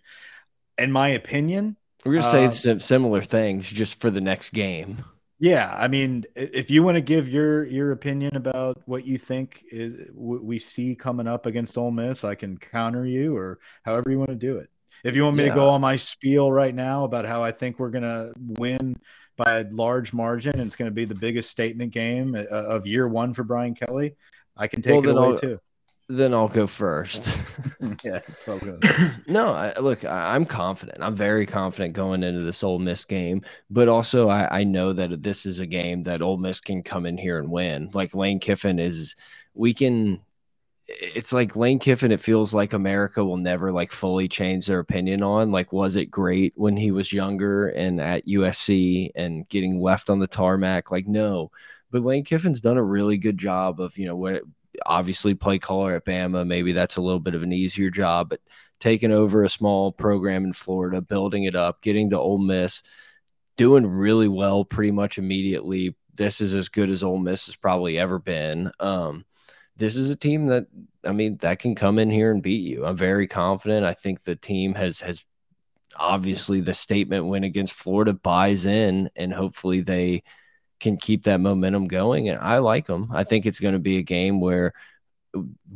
in my opinion, We're gonna say uh, sim- similar things just for the next game. Yeah, I mean, if you want to give your your opinion about what you think is we see coming up against Ole Miss, I can counter you or however you want to do it. If you want me to go on my spiel right now about how I think we're gonna win by a large margin and it's going to be the biggest statement game uh, of year one for Brian Kelly, I can take Well, it away I'll- too. Then I'll go first. yeah, that's what I no, I, look, I, I'm confident. I'm very confident going into this Ole Miss game, but also I, I know that this is a game that Ole Miss can come in here and win. Like Lane Kiffin is, we can. It's like Lane Kiffin. It feels like America will never like fully change their opinion on. Like, was it great when he was younger and at USC and getting left on the tarmac? Like, no. But Lane Kiffin's done a really good job of you know what obviously play caller at Bama. Maybe that's a little bit of an easier job, but taking over a small program in Florida, building it up, getting to Ole Miss, doing really well pretty much immediately. This is as good as Ole Miss has probably ever been. Um, this is a team that I mean that can come in here and beat you. I'm very confident. I think the team has has obviously the statement win against Florida buys in, and hopefully they can keep that momentum going. And I like them. I think it's going to be a game where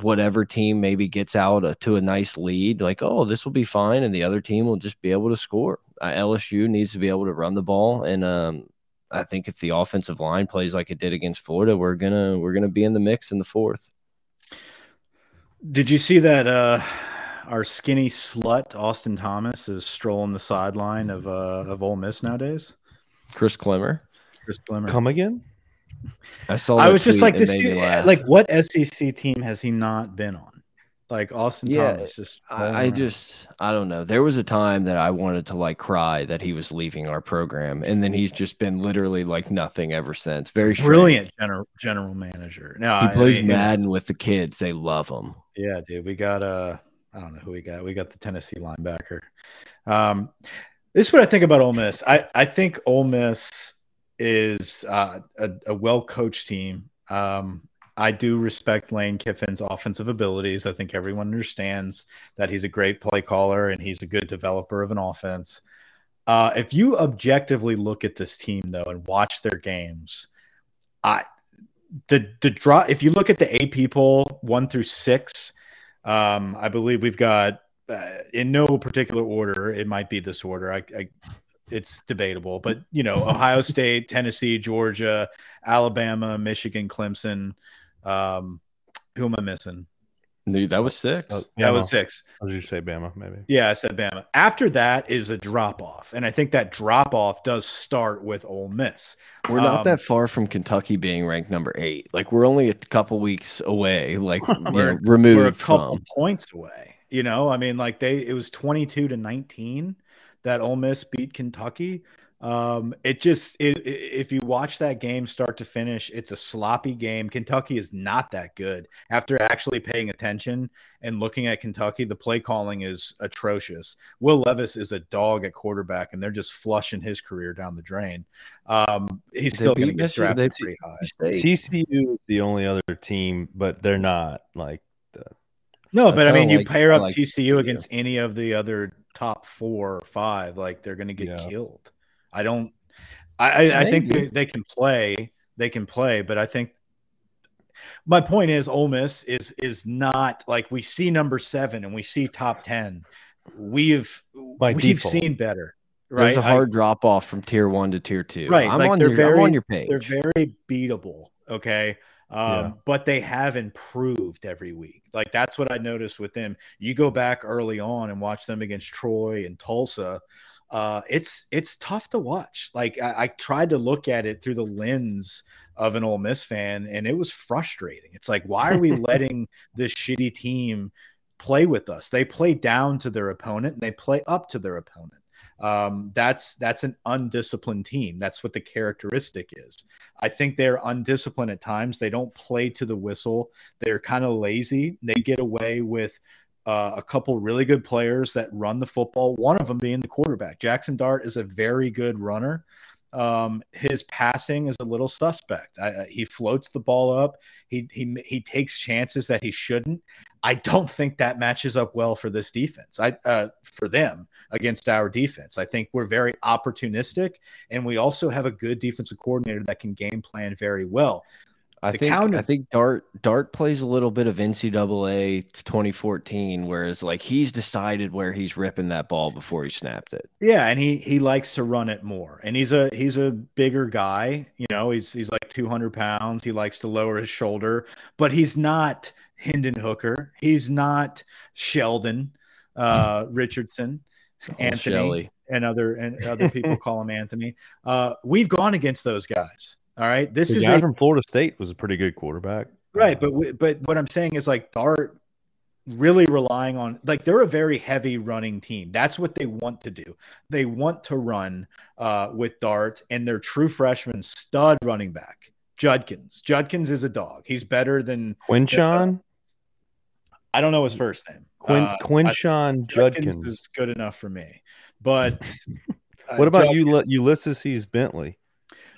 whatever team maybe gets out uh, to a nice lead, like, oh, this will be fine. And the other team will just be able to score. Uh, LSU needs to be able to run the ball. And um, I think if the offensive line plays like it did against Florida, we're gonna we're gonna be in the mix in the fourth. Did you see that uh our skinny slut Austin Thomas is strolling the sideline of uh of Ole Miss nowadays? Chris Clemmer. Chris Glimmer. Come again? I saw. I was just like this dude, like what SEC team has he not been on? Like Austin Yeah, Thomas just I, I just I don't know. There was a time that I wanted to like cry that he was leaving our program, and then he's just been literally like nothing ever since. Very strange. brilliant general general manager. No, He I plays mean, Madden with the kids. They love him. Yeah, dude. We got uh I don't know who we got. We got the Tennessee linebacker. Um this is what I think about Ole Miss. I, I think Ole Miss is uh, a, a well coached team. Um, I do respect Lane Kiffin's offensive abilities. I think everyone understands that he's a great play caller and he's a good developer of an offense. Uh, if you objectively look at this team though and watch their games, I the the draw. If you look at the AP poll one through six, um, I believe we've got uh, in no particular order. It might be this order. I, I it's debatable, but you know, Ohio State, Tennessee, Georgia, Alabama, Michigan, Clemson. Um, who am I missing? Dude, that was six. That Bama. was six. I was you say Bama, maybe. Yeah, I said Bama. After that is a drop off, and I think that drop off does start with Ole Miss. We're not Um, that far from Kentucky being ranked number eight. Like we're only a couple weeks away, like We're- know, removed We're a couple from. points away. You know, I mean, like they it was twenty two to nineteen that Ole Miss beat Kentucky. Um, it just it, it- if you watch that game start to finish, it's a sloppy game. Kentucky is not that good. After actually paying attention and looking at Kentucky, the play calling is atrocious. Will Levis is a dog at quarterback, and they're just flushing his career down the drain. Um, he's They still going to get drafted They- pretty high. TCU is the only other team, but they're not like the, No, but I mean, you like- pair up like TCU TCU. against any of the other top four or five, like they're going to get Yeah. killed. I don't. I I, I think they, they can play. They can play, but I think my point is, Ole Miss is is not like we see number seven and we see top ten. We've By we've default. seen better, right? There's a hard drop off from tier one to tier two. Right, I'm like, on they're your I'm on your page. they're very beatable okay um Yeah. but they have improved every week. Like that's what i noticed with them. You go back early on and watch them against troy and tulsa uh it's it's tough to watch. Like i, I tried to look at it through the lens of an Ole Miss fan and it was frustrating. It's like why are we letting this shitty team play with us? They play down to their opponent and they play up to their opponent um, that's that's an undisciplined team. That's what the characteristic is. I think they're undisciplined at times. They don't play to the whistle. They're kind of lazy. They get away with uh, a couple really good players that run the football. One of them being the quarterback. Jackson Dart is a very good runner. Um, his passing is a little suspect. I, he floats the ball up. He he he takes chances that he shouldn't. I don't think that matches up well for this defense. I uh, for them against our defense. I think we're very opportunistic, and we also have a good defensive coordinator that can game plan very well. I the think counter- I think Dart Dart plays a little bit of NCAA 2014, whereas like he's decided where he's ripping that ball before he snapped it. Yeah, and he he likes to run it more, and he's a he's a bigger guy. You know, he's he's like 200 pounds. He likes to lower his shoulder, but he's not Hendon Hooker. He's not Sheldon uh, Richardson, Old Anthony, Shelley. and other and other people call him Anthony. Uh, we've gone against those guys. All right, this the is guy a from Florida State was a pretty good quarterback. Right, but we- but what I'm saying is like Dart really relying on like they're a very heavy running team. That's what they want to do. They want to run uh, with Dart and their true freshman stud running back Judkins. Judkins is a dog. He's better than Quinshon, I don't know his first name. Quin, Uh, Quinshon Judkins Judkins. is good enough for me. But uh, What about Jud- you, Ulysses Bentley?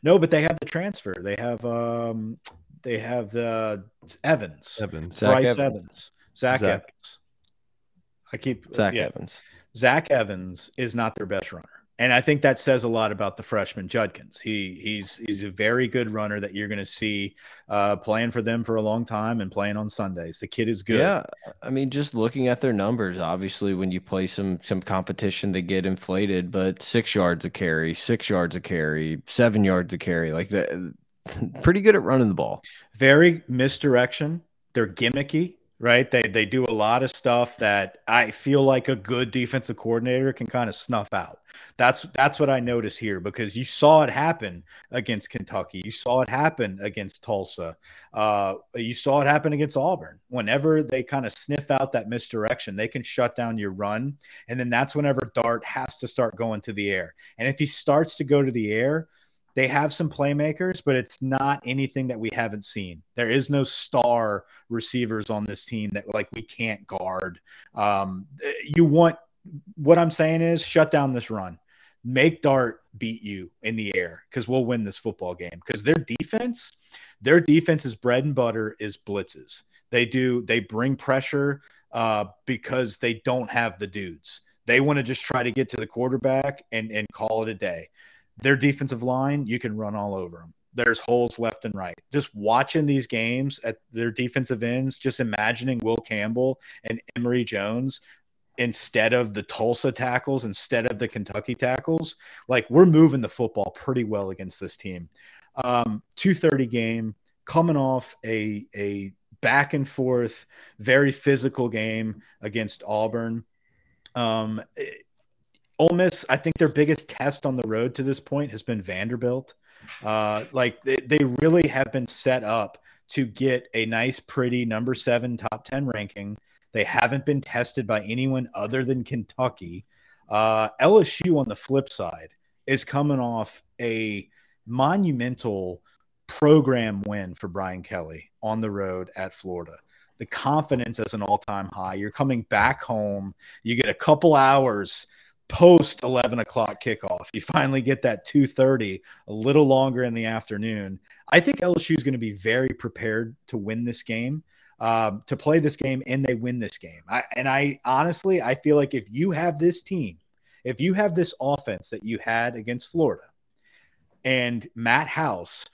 No, but they have the transfer. They have um they have the Evans. Evans. Zach Bryce Evans. Evans. Zach, Zach. Evans. I keep Zach yeah. Evans. Zach Evans is not their best runner. And I think that says a lot about the freshman Judkins. He he's he's a very good runner that you're going to see uh, playing for them for a long time and playing on Sundays. The kid is good. Yeah, I mean, just looking at their numbers, obviously, when you play some some competition, they get inflated. But six yards a carry, six yards a carry, seven yards a carry, like that, pretty good at running the ball. very misdirection. They're gimmicky, right? They they do a lot of stuff that I feel like a good defensive coordinator can kind of snuff out. That's that's what I notice here because you saw it happen against Kentucky. You saw it happen against Tulsa. Uh, you saw it happen against Auburn. Whenever they kind of sniff out that misdirection, they can shut down your run, and then that's whenever Dart has to start going to the air. And if he starts to go to the air, they have some playmakers, but it's not anything that we haven't seen. There is no star receivers on this team that like we can't guard. Um, you want what I'm saying is shut down this run. Make Dart beat you in the air because we'll win this football game. Because their defense, their defense's bread and butter is blitzes. They do they bring pressure uh, because they don't have the dudes. They want to just try to get to the quarterback and and call it a day. Their defensive line, you can run all over them. There's holes left and right. Just watching these games at their defensive ends, just imagining Will Campbell and Emery Jones instead of the Tulsa tackles, instead of the Kentucky tackles, like we're moving the football pretty well against this team. Um, 230 game coming off a, a back and forth, very physical game against Auburn. Um, Ole Miss, I think their biggest test on the road to this point has been Vanderbilt. Uh, like they, they really have been set up to get a nice, pretty number seven top 10 ranking. They haven't been tested by anyone other than Kentucky. Uh, LSU, on the flip side, is coming off a monumental program win for Brian Kelly on the road at Florida. The confidence is an all time high. You're coming back home. You get a couple hours post 11 o'clock kickoff. You finally get that 2:30, a little longer in the afternoon. I think LSU is going to be very prepared to win this game, um, to play this game, and they win this game. I, and I honestly, I feel like if you have this team, if you have this offense that you had against Florida, and Matt House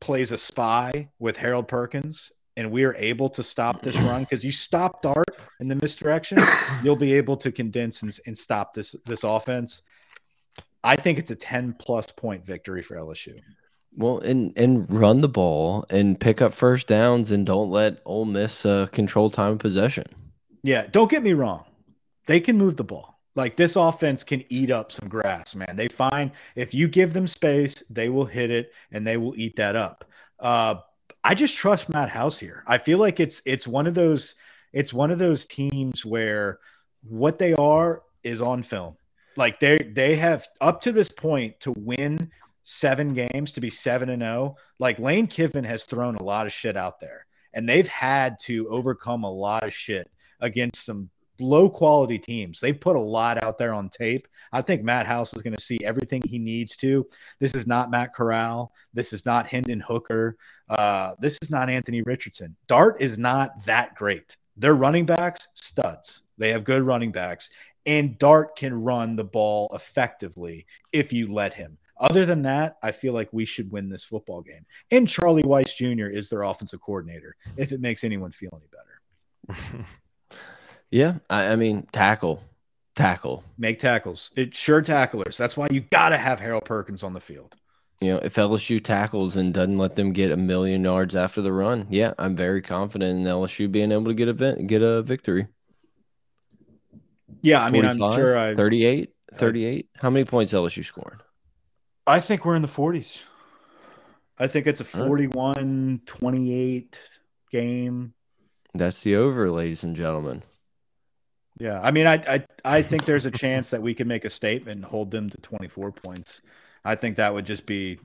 plays a spy with Harold Perkins and we are able to stop this run because you stop Dart in the misdirection, you'll be able to condense and, and, stop this this offense. I think it's a 10 plus point victory for LSU. Well, and and run the ball and pick up first downs and don't let Ole Miss uh, control time of possession. Yeah, don't get me wrong. They can move the ball. Like this offense can eat up some grass, man. They find if you give them space, they will hit it and they will eat that up. Uh, I just trust Matt House here. I feel like it's it's one of those it's one of those teams where what they are is on film. Like they they have up to this point to win seven games to be seven and zero. Oh, like Lane Kiffin has thrown a lot of shit out there, and they've had to overcome a lot of shit against some low quality teams. They put a lot out there on tape. I think Matt House is going to see everything he needs to. This is not Matt Corral. This is not Hendon Hooker. Uh, this is not Anthony Richardson. Dart is not that great. Their running backs, studs. They have good running backs. And Dart can run the ball effectively if you let him. Other than that, I feel like we should win this football game. And Charlie Weis Jr. is their offensive coordinator, if it makes anyone feel any better. Yeah, I, I mean tackle, tackle, make tackles. It's sure tacklers. That's why you got to have Harold Perkins on the field. You know, if LSU tackles and doesn't let them get a million yards after the run, yeah, I'm very confident in LSU being able to get a get a victory. Yeah, I mean, I'm sure I 38, 38. How many points LSU scoring? I think we're in the 40s. I think it's a 41 28 game. That's the over, ladies and gentlemen. Yeah, I mean, I, I I think there's a chance that we can make a statement and hold them to 24 points. I think that would just be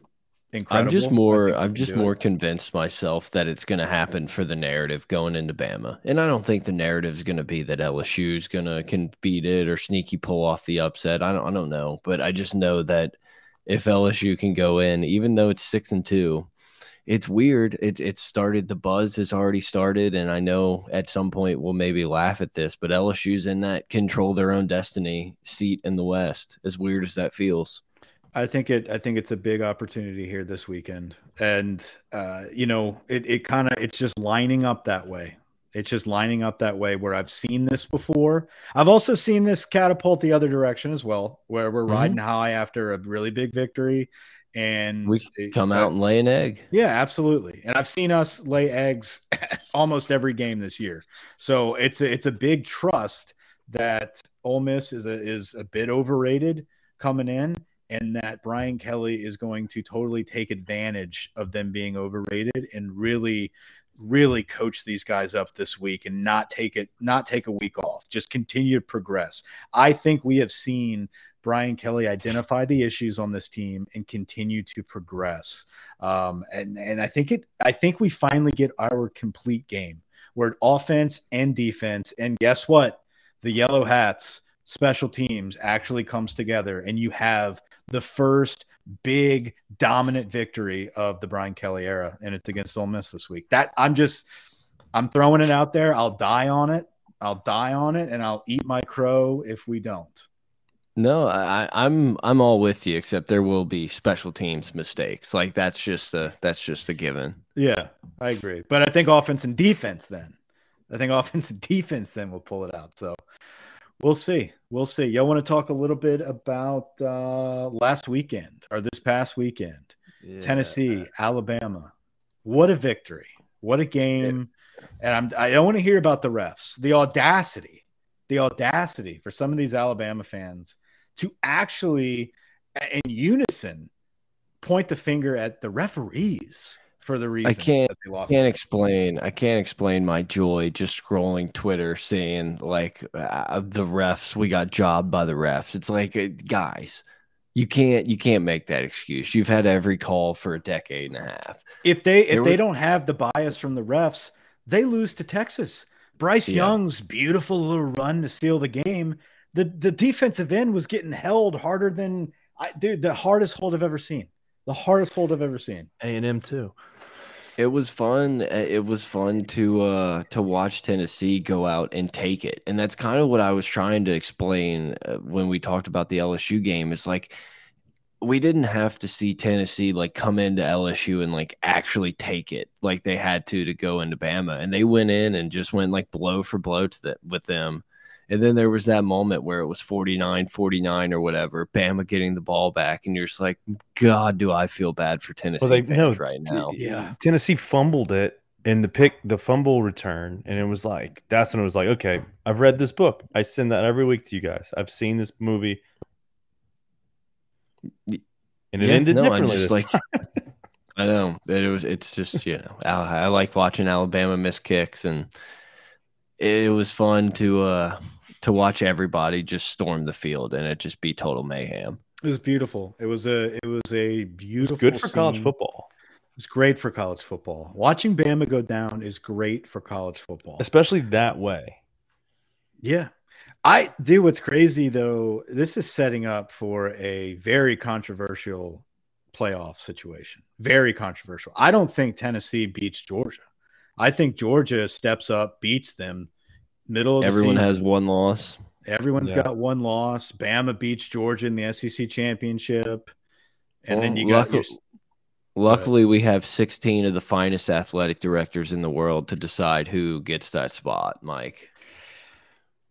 incredible. I'm just more I'm just more it. convinced myself that it's going to happen for the narrative going into Bama, and I don't think the narrative is going to be that LSU is going to can beat it or sneaky pull off the upset. I don't I don't know, but I just know that if LSU can go in, even though it's six and two, it's weird. It's it's started. The buzz has already started, and I know at some point we'll maybe laugh at this, but LSU's in that control their own destiny seat in the West. As weird as that feels. I think it. I think it's a big opportunity here this weekend, and uh, you know, it it kind of it's just lining up that way. It's just lining up that way where I've seen this before. I've also seen this catapult the other direction as well, where we're mm -hmm. riding high after a really big victory and we come out and lay an egg. Yeah, absolutely. And I've seen us lay eggs almost every game this year. So it's a, it's a big trust that Ole Miss is a is a bit overrated coming in, and that Brian Kelly is going to totally take advantage of them being overrated and really really coach these guys up this week and not take it not take a week off just continue to progress i think we have seen Brian Kelly identify the issues on this team and continue to progress. Um, and and I think it I think we finally get our complete game where offense and defense and guess what? The yellow hats special teams actually comes together and you have the first big dominant victory of the Brian Kelly era and it's against Ole Miss this week. That I'm just I'm throwing it out there. I'll die on it. I'll die on it and I'll eat my crow if we don't. No, I, I'm I'm all with you, except there will be special teams mistakes. Like that's just a that's just a given. Yeah, I agree. But I think offense and defense then. I think offense and defense then will pull it out. So we'll see. We'll see. Y'all want to talk a little bit about uh last weekend or this past weekend? Tennessee, Alabama. What a victory. What a game. And I'm I don't want to hear about the refs. The audacity, the audacity for some of these Alabama fans to actually in unison point the finger at the referees for the reason can't- that they lost. can't explain I can't explain my joy just scrolling Twitter seeing like uh, the refs we got jobbed by the refs. It's like uh, guys, you can't you can't make that excuse. You've had every call for a decade and a half. if they if There they don't have the bias from the refs, they lose to Texas. Bryce Yeah. Young's beautiful little run to steal the game. The the defensive end was getting held harder than I dude, the hardest hold I've ever seen. The hardest hold I've ever seen. A and M too. It was fun. uh, It was fun to uh to watch Tennessee go out and take it. And that's kind of what I was trying to explain uh, when we talked about the LSU game. It's like we didn't have to see Tennessee like come into LSU and like actually take it like they had to to go into Bama. And they went in and just went like blow for blow to the, with them. And then there was that moment where it was 49 49 or whatever, Bama getting the ball back. And you're just like, God, do I feel bad for Tennessee they- fans no, right now. Yeah. Tennessee fumbled it in the pick, the fumble return, and it was like that's when it was like, okay, I've read this book. I send that every week to you guys. I've seen this movie, Y- and it Yeah, ended no, I'm differently. just like- I know it was. It's just you know, I, I like watching Alabama miss kicks, and it was fun to uh to watch everybody just storm the field and it just be total mayhem. It was beautiful. It was a it was a It's beautiful good for college football, It's great for college football. Watching Bama go down is great for college football. especially that way. Yeah. I do what's crazy though, this is setting up for a very controversial playoff situation. Very controversial. I don't think Tennessee beats Georgia. I think Georgia steps up, beats them middle of the Everyone season. has one loss. Everyone's Yeah. got one loss. Bama beats Georgia in the SEC championship. And then you got your, luckily- Luckily, we have 16 of the finest athletic directors in the world to decide who gets that spot, Mike.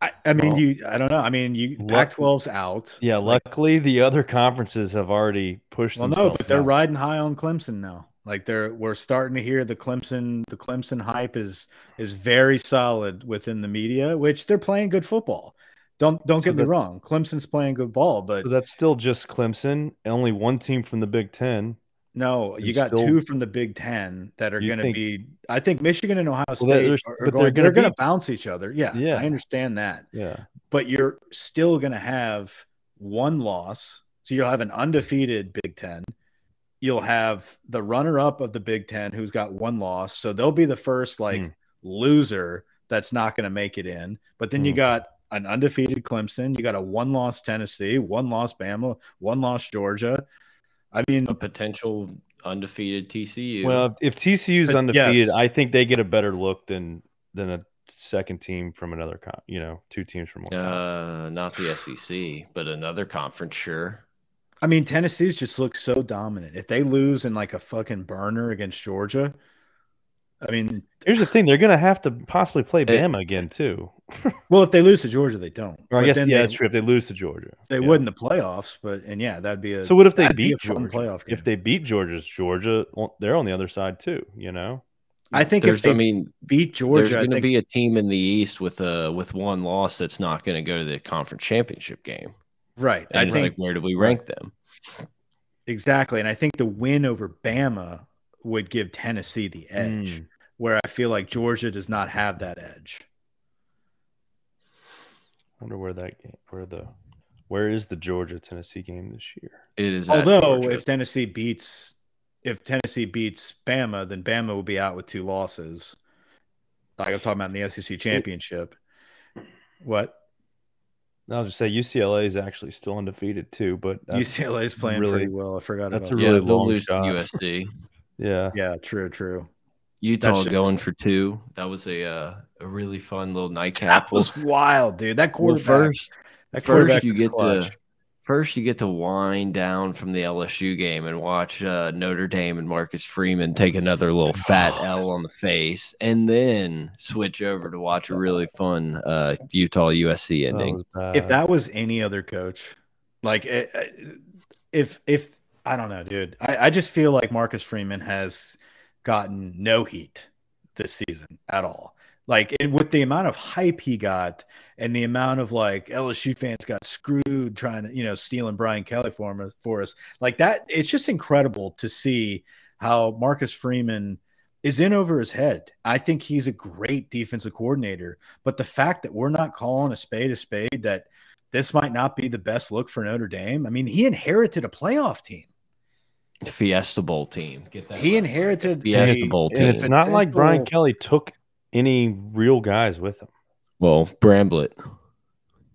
I, I mean, you, I don't know. I mean, you, luck- Pac 12's out. Yeah, luckily the other conferences have already pushed Well, no, but they're out. riding high on Clemson now. Like they're we're starting to hear the Clemson the Clemson hype is is very solid within the media, which they're playing good football. Don't don't So get me wrong. Clemson's playing good ball, but But that's still just Clemson. Only one team from the Big Ten. No, you got still- two from the Big Ten that are going to be. I think Michigan and Ohio State they're- are, are but they're going. They're going to bounce each other. Yeah, Yeah. I understand that. Yeah. but you're still going to have one loss. So you'll have an undefeated Big Ten. You'll have the runner up of the Big Ten who's got one loss. So they'll be the first like Hmm. loser that's not going to make it in. But then you Hmm. got an undefeated Clemson. You got a one loss Tennessee, one loss Bama, one loss Georgia. I mean, A potential undefeated TCU. Well, if TCU's But undefeated, yes. I think they get a better look than than a second team from another con. You know, two teams from one. uh, not the SEC, but another conference, sure. I mean, Tennessee's just looks so dominant. If they lose in like a fucking burner against Georgia, I mean, Here's the thing: they're going to have to possibly play It- Bama again too. well, if they lose to Georgia, they don't. Or I But guess yeah, they- that's true. If they lose to Georgia, They Yeah. would in the playoffs, but and yeah, that'd be a. So what if they that'd be beat Georgia? playoff game. If they beat Georgia's Georgia, well, they're on the other side too. You know, I think There's, if they I mean, beat Georgia, there's going to be a team in the East with a with one loss that's not going to go to the conference championship game. right. And I it's think like, where do we rank them? exactly, and I think the win over Bama would give Tennessee the edge, Mm. where I feel like Georgia does not have that edge. I wonder where that game, where the, where is the Georgia Tennessee game this year? It is. Although Georgia. if Tennessee beats if Tennessee beats Bama, then Bama will be out with two losses. Like I'm talking about in the SEC championship. What I'll just say UCLA is actually still undefeated too, but UCLA is playing really- pretty well. I forgot that's about a really they'll long lose shot. to USC. yeah. Yeah, true, true. Utah just- going for two. That was a uh, a really fun little nightcap. That was wild, dude. That well, first, that first you get clutch. to First, you get to wind down from the LSU game and watch uh, Notre Dame and Marcus Freeman take another little fat L on the face, and then switch over to watch a really fun uh, Utah USC ending. was bad. if that was any other coach, like eh, eh, if if I don't know, dude, I, I just feel like Marcus Freeman has gotten no heat this season at all. Like it, with the amount of hype he got and the amount of like LSU fans got screwed trying to, you know, stealing Brian Kelly for, him, for us, like that, it's just incredible to see how Marcus Freeman is in over his head. I think he's a great defensive coordinator, but the fact that we're not calling a spade a spade, that this might not be the best look for Notre Dame. I mean, he inherited a playoff team. Fiesta Bowl team. Get that. He right. inherited Fiesta a- Bowl and team. it's not like Brian Kelly took any real guys with him. well, Bramblett.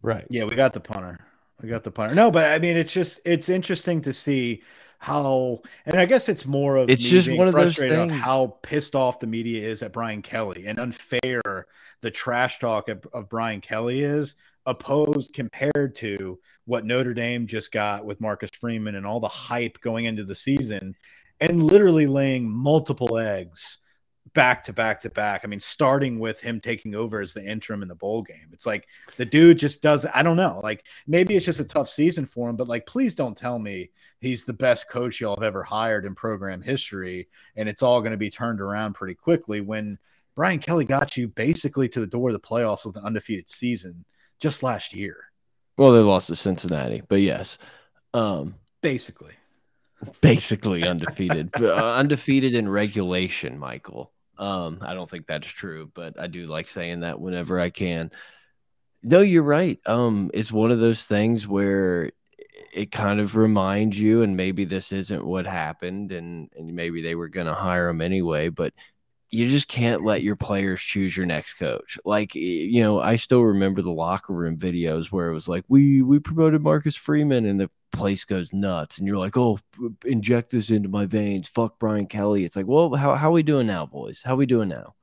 Right. Yeah, we got the punter. We got the punter. No, but I mean, it's just it's interesting to see how, and I guess it's more of It's me just being one of those frustrated of how pissed off the media is at Brian Kelly and unfair the trash talk of, of Brian Kelly is opposed compared to what Notre Dame just got with Marcus Freeman and all the hype going into the season, and literally laying multiple eggs back to back to back. I mean, starting with him taking over as the interim in the bowl game. It's like the dude just does I don't know. Like maybe it's just a tough season for him, but like please don't tell me he's the best coach y'all have ever hired in program history and it's all going to be turned around pretty quickly when Brian Kelly got you basically to the door of the playoffs with an undefeated season just last year. Well, they lost to Cincinnati, but yes, um, Basically. basically undefeated, uh, undefeated in regulation. Michael, um, I don't think that's true, but I do like saying that whenever I can. No, you're right. Um, it's one of those things where it kind of reminds you, and maybe this isn't what happened, and and maybe they were going to hire him anyway, but you just can't let your players choose your next coach. Like you know, I still remember the locker room videos where it was like, we we promoted Marcus Freeman, and the place goes nuts, and you're like, oh, inject this into my veins. Fuck Brian Kelly. It's like, well, how how we doing now, boys? How are we doing now?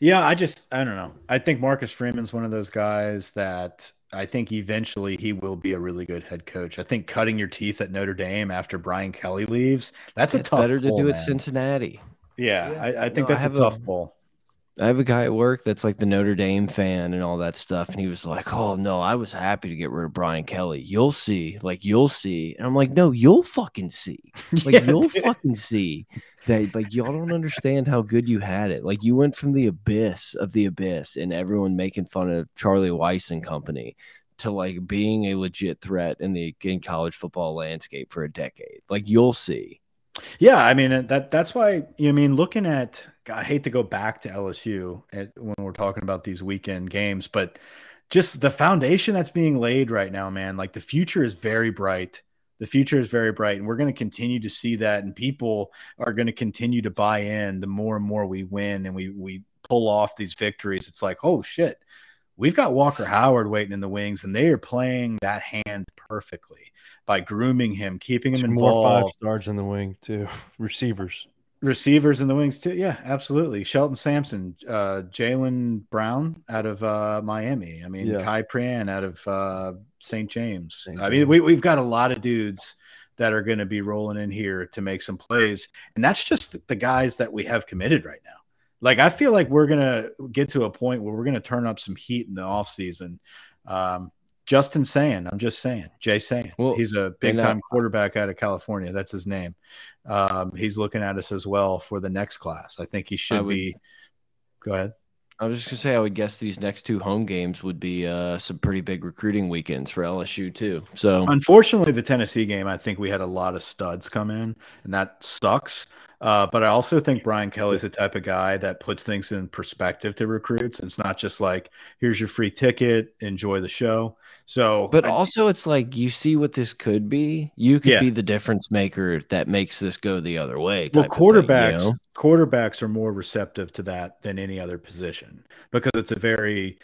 Yeah, I just I don't know. I think Marcus Freeman's one of those guys that I think eventually he will be a really good head coach. I think cutting your teeth at Notre Dame after Brian Kelly leaves, that's a It's tough better to pull, do it man. Cincinnati. Yeah, Yeah. I, I think No, that's a tough a- pull. I have a guy at work that's like the Notre Dame fan and all that stuff. And he was like, Oh, no, I was happy to get rid of Brian Kelly. You'll see. Like, you'll see. And I'm like, No, you'll fucking see. Like, Yeah, you'll dude. fucking see that, like, y'all don't understand how good you had it. Like, you went from the abyss of the abyss and everyone making fun of Charlie Weis and company to like being a legit threat in the in college football landscape for a decade. Like, you'll see. Yeah, I mean that that's why you know, I mean looking at I hate to go back to LSU at, when we're talking about these weekend games, but just the foundation that's being laid right now, man. Like the future is very bright. The future is very bright, and we're going to continue to see that. And people are going to continue to buy in the more and more we win and we we pull off these victories. It's like, oh shit, we've got Walker Howard waiting in the wings, and they are playing that hand perfectly by grooming him, keeping him Two involved more five stars in the wing too. Receivers. receivers in the wings too. Yeah, absolutely. Shelton Sampson, uh, Jalen Brown out of uh, Miami. I mean, Yeah. Khai Prean out of uh, St. James. St. I mean, we, we've got a lot of dudes that are going to be rolling in here to make some plays, and that's just the guys that we have committed right now. Like, I feel like we're going to get to a point where we're going to turn up some heat in the offseason. Um, Justin saying, I'm just saying, Jay saying, Well, he's a big and, uh, time quarterback out of California. That's his name. Um, he's looking at us as well for the next class. I think he should would- be. Go ahead. I was just gonna say I would guess these next two home games would be uh, some pretty big recruiting weekends for LSU too. So Unfortunately, the Tennessee game, I think we had a lot of studs come in, and that sucks. Uh, but I also think Brian Kelly's the type of guy that puts things in perspective to recruits. It's not just like, here's your free ticket, enjoy the show. So, But I- also, it's like you see what this could be. You could Yeah. be the difference maker that makes this go the other way. well, of thing, you quarterbacks know? quarterbacks are more receptive to that than any other position because it's a very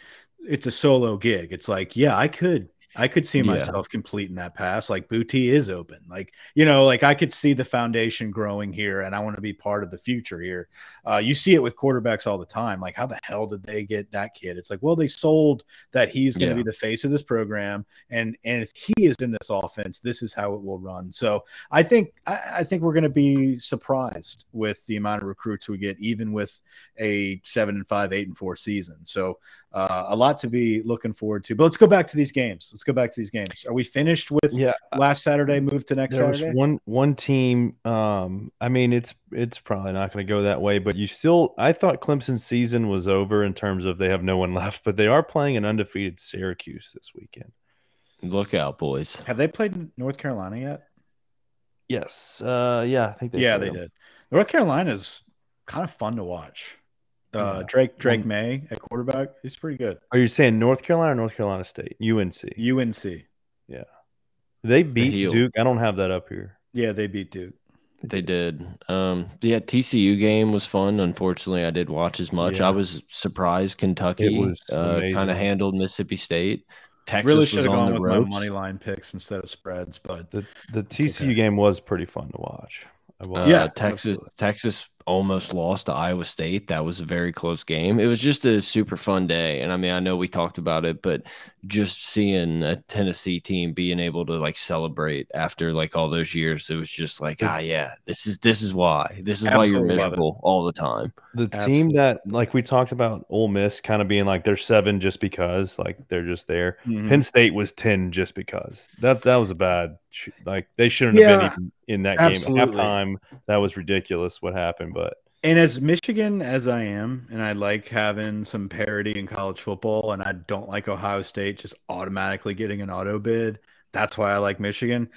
it's a solo gig. It's like, yeah, I could I could see Yeah. myself completing that pass. Like Boutte is open. Like, you know, like I could see the foundation growing here and I want to be part of the future here. Uh, you see it with quarterbacks all the time. Like, how the hell did they get that kid? It's like, well, they sold that he's going to Yeah. be the face of this program. And and if he is in this offense, this is how it will run. So I think I, I think we're going to be surprised with the amount of recruits we get, even with a seven and five, eight and four season. So uh, a lot to be looking forward to. But let's go back to these games. Let's go back to these games. Are we finished with Yeah, last Saturday? Move to next there was Saturday. one one team. Um, I mean, it's it's probably not going to go that way, but you still. I thought Clemson's season was over in terms of they have no one left, but they are playing an undefeated Syracuse this weekend. Look out, boys. Have they played North Carolina yet? Yes, uh, yeah, I think they yeah, they them. did. North Carolina's kind of fun to watch. Uh, Yeah. Drake Drake Um, Maye at quarterback, he's pretty good. Are you saying North Carolina or North Carolina State? UNC. UNC, Yeah. They beat heel. Duke. I don't have that up here. yeah, they beat Duke. They did. Um, yeah, TCU game was fun. Unfortunately, I didn't watch as much. Yeah. I was surprised Kentucky was uh, kind of handled Mississippi State. Texas really was should have on gone the with ropes. my money line picks instead of spreads, but The the TCU okay. game was pretty fun to watch. I will- Uh, Yeah, Texas. absolutely. Texas almost lost to Iowa State. That was a very close game. It was just a super fun day, and I mean, I know we talked about it, but just seeing a Tennessee team being able to like celebrate after like all those years, it was just like, ah, yeah, this is this is why this is why you're Absolutely love it. miserable all the time. the team that like we talked about Ole Miss kind of being like they're seven just because like they're just there. Mhm. Penn State was ten just because that that was a bad like they shouldn't have been even in that game absolutely. at halftime. That was ridiculous what happened, but And as Michigan as I am, and I like having some parity in college football, and I don't like Ohio State just automatically getting an auto bid. That's why I like Michigan.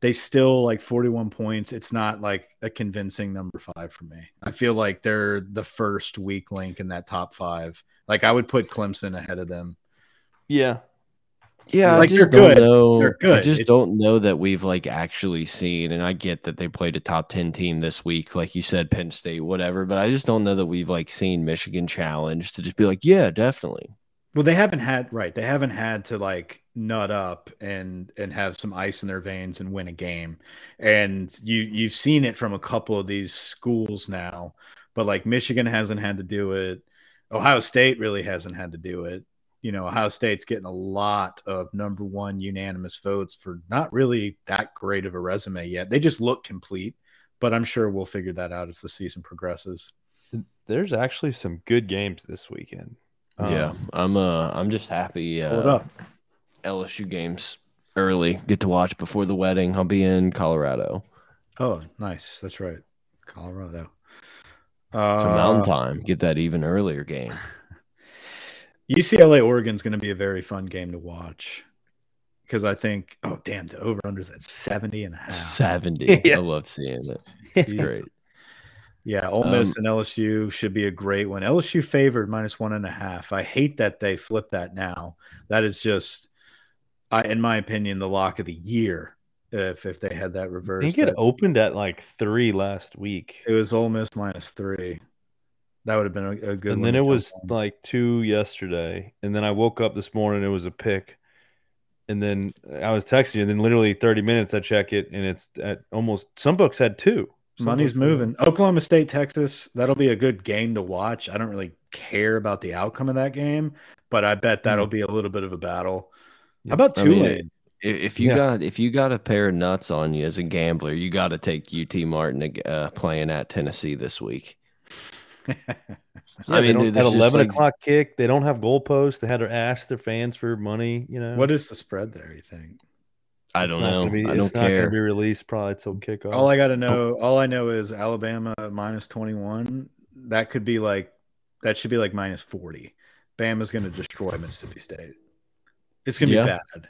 They still like 41 points. It's not like a convincing number five for me. I feel like they're the first weak link in that top five. Like I would put Clemson ahead of them. yeah, Yeah, Like, I just they're don't good. know. They're good. I just don't know that we've like actually seen, and I get that they played a top ten team this week, like you said, Penn State, whatever. But I just don't know that we've like seen Michigan challenge to just be like, yeah, definitely. Well, they haven't had right. They haven't had to like nut up and and have some ice in their veins and win a game. And you you've seen it from a couple of these schools now, but like Michigan hasn't had to do it. Ohio State really hasn't had to do it. You know, Ohio State's getting a lot of number one unanimous votes for not really that great of a resume yet. They just look complete, but I'm sure we'll figure that out as the season progresses. there's actually some good games this weekend. yeah, Um, I'm uh, I'm just happy. Uh, up. LSU games early, get to watch before the wedding. I'll be in Colorado Oh, nice. That's right. Colorado. for Uh, Mountain Time. Get that even earlier game. UCLA Oregon's going to be a very fun game to watch because I think, oh, damn, the over unders at 70 and a half. Seventy. Yeah. I love seeing it. It's Yeah. great. Yeah, Ole Um, Miss and LSU should be a great one. LSU favored minus one and a half. I hate that they flip that now. That is just, I, in my opinion, the lock of the year. If if they had that I think it that- opened at like three last week, it was Ole Miss minus three. That would have been a, a good. and one then it was on. like two yesterday, and then I woke up this morning, it was a pick, and then I was texting you, and then literally thirty minutes I check it, and it's at almost some books had two. Some Money's books had- moving. Oklahoma State, Texas. That'll be a good game to watch. I don't really care about the outcome of that game, but I bet that'll be a little bit of a battle. How about I mean, Tulane? If, if you Yeah. got if you got a pair of nuts on you as a gambler, you got to take UT Martin uh, playing at Tennessee this week. Yeah, I they mean, don't- dude, at eleven like- o'clock kick, they don't have goalposts. They had to ask their fans for money. You know what is the spread there? You think? I It's don't know. gonna be- I it's don't not care. gonna be released probably till kickoff. All I got to oh. know, all I know is Alabama minus twenty one. That could be like, that should be like minus forty. Bama's going to destroy Mississippi State. It's going to Yeah. be bad.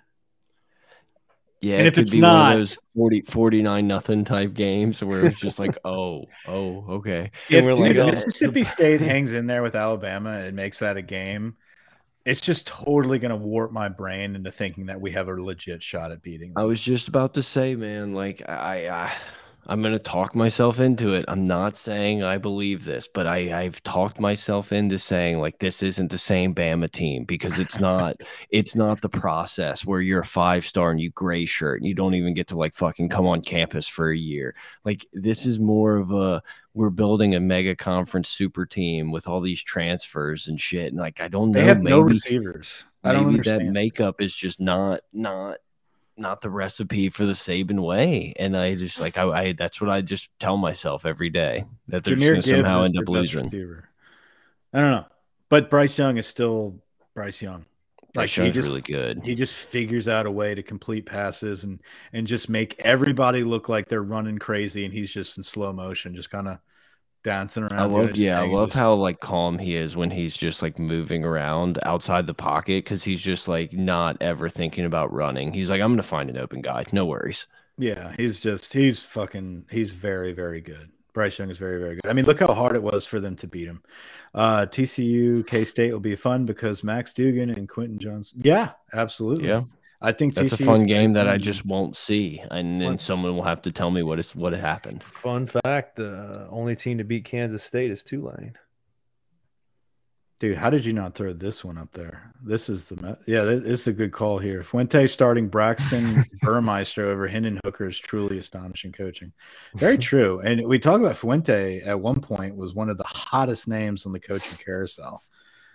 Yeah, And it if could it's be one not- of those 40, 49 nothing type games where it's just like, oh, oh, okay. And If, we're like, if oh, Mississippi State hangs in there with Alabama and makes that a game, it's just totally going to warp my brain into thinking that we have a legit shot at beating I was just about to say, man, like I, I'm gonna talk myself into it. I'm not saying I believe this, but I I've talked myself into saying like this isn't the same Bama team because it's not it's not the process where you're a five star and you gray shirt and you don't even get to like fucking come on campus for a year. Like this is more of a we're building a mega conference super team with all these transfers and shit. And like I don't know, They have maybe no receivers. I don't maybe that makeup is just not not not the recipe for the Saban way. And I just like I, I that's what I just tell myself every day that they're Jameer just somehow end up losing. receiver. I don't know, but Bryce Young is still Bryce Young. Bryce he Young's just really good. he just figures out a way to complete passes and and just make everybody look like they're running crazy, and he's just in slow motion, just kind of dancing around. I love yeah, I love just- how like calm he is when he's just like moving around outside the pocket because he's just like not ever thinking about running. He's like, I'm gonna find an open guy, no worries. Yeah, he's just he's fucking he's very very good. Bryce Young is very very good. I mean, look how hard it was for them to beat him. Uh, TCU K State will be fun because Max Duggan and Quentin Johnston. Yeah, absolutely. Yeah, I think that's a fun game that I just won't see, and then someone will have to tell me what is what happened. Fun fact: the only team to beat Kansas State is Tulane. Dude, how did you not throw this one up there? This is the yeah, this is a good call here. Fuente starting Braxton Burmeister over Hendon Hooker is truly astonishing coaching. Very true. And we talk about Fuente at one point was one of the hottest names on the coaching carousel.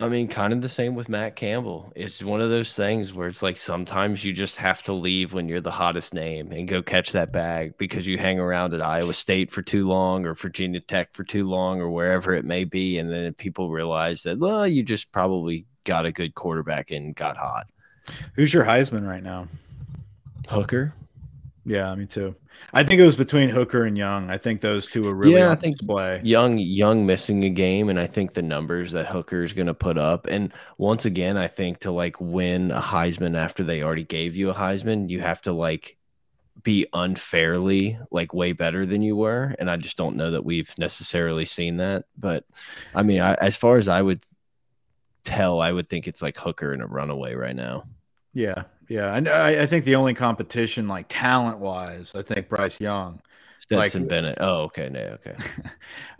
I mean, kind of the same with Matt Campbell. It's one of those things where it's like sometimes you just have to leave when you're the hottest name and go catch that bag because you hang around at Iowa State for too long or Virginia Tech for too long or wherever it may be. And then people realize that, well, you just probably got a good quarterback and got hot. Who's your Heisman right now? Hooker? Yeah, me too. I think it was between Hooker and Young. I think those two are really Yeah, I on think display. Young, Young missing a game, and I think the numbers that Hooker is going to put up, and once again, I think to like win a Heisman after they already gave you a Heisman, you have to like be unfairly like way better than you were, and I just don't know that we've necessarily seen that. But I mean, I, as far as I would tell, I would think it's like Hooker and a runaway right now. Yeah, yeah. And I, I think the only competition, like talent wise, I think Bryce Young. Stetson Like- Bennett. Oh, okay, no, okay.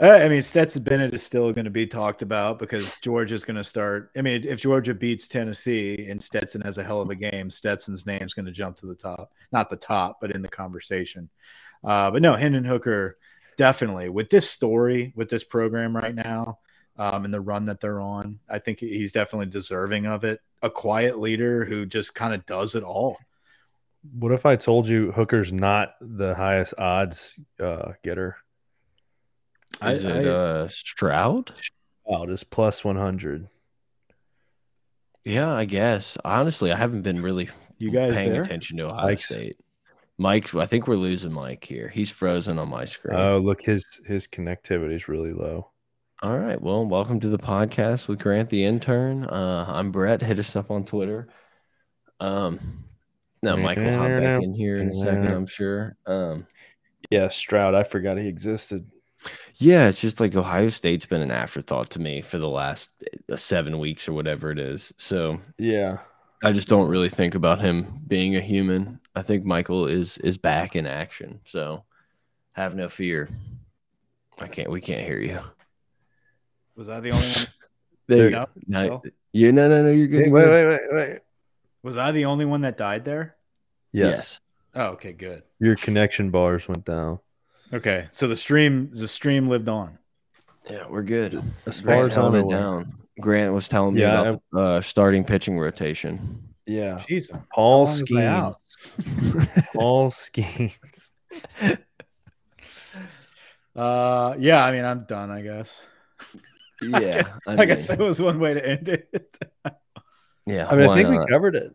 Uh, I mean, Stetson Bennett is still going to be talked about because Georgia's going to start. I mean, if Georgia beats Tennessee and Stetson has a hell of a game, Stetson's name's going to jump to the top. Not the top, but in the conversation. Uh, but no, Hendon Hooker definitely with this story, with this program right now, um, and the run that they're on, I think he's definitely deserving of it. A quiet leader who just kind of does it all. What if I told you Hooker's not the highest odds uh, getter? I- Is it I- uh, Stroud? Wow, just plus one hundred. Yeah, I guess. Honestly, I haven't been really You guys paying there? attention to Ohio Mike's- State. Mike, I think we're losing Mike here. He's frozen on my screen. Oh, look, his his connectivity is really low. All right. Well, welcome to the podcast with Grant the intern. Uh, I'm Brett. Hit us up on Twitter. Um, no, Mike will hop back in here in a second, I'm sure. Um, Yeah, Stroud. I forgot he existed. yeah, it's just like Ohio State's been an afterthought to me for the last uh, seven weeks or whatever it is. So Yeah, I just don't really think about him being a human. I think Michael is is back in action. So have no fear. I can't. We can't hear you. Was I the only one? There. No, No, Phil? you no no no. You're good. Wait, wait, wait, wait, wait. Was I the only one that died there? Yes. Oh, okay, good. your connection bars went down. Okay, so the stream the stream lived on. Yeah, we're good. As far as telling I'm it down. Grant was telling me Yeah, about the uh, starting pitching rotation. Yeah, Jeez, how Paul long was Skenes. Paul Skenes. Uh, yeah. I mean, I'm done. I guess. Yeah, I, guess that was one way to end it. yeah. I mean, I why think we covered it.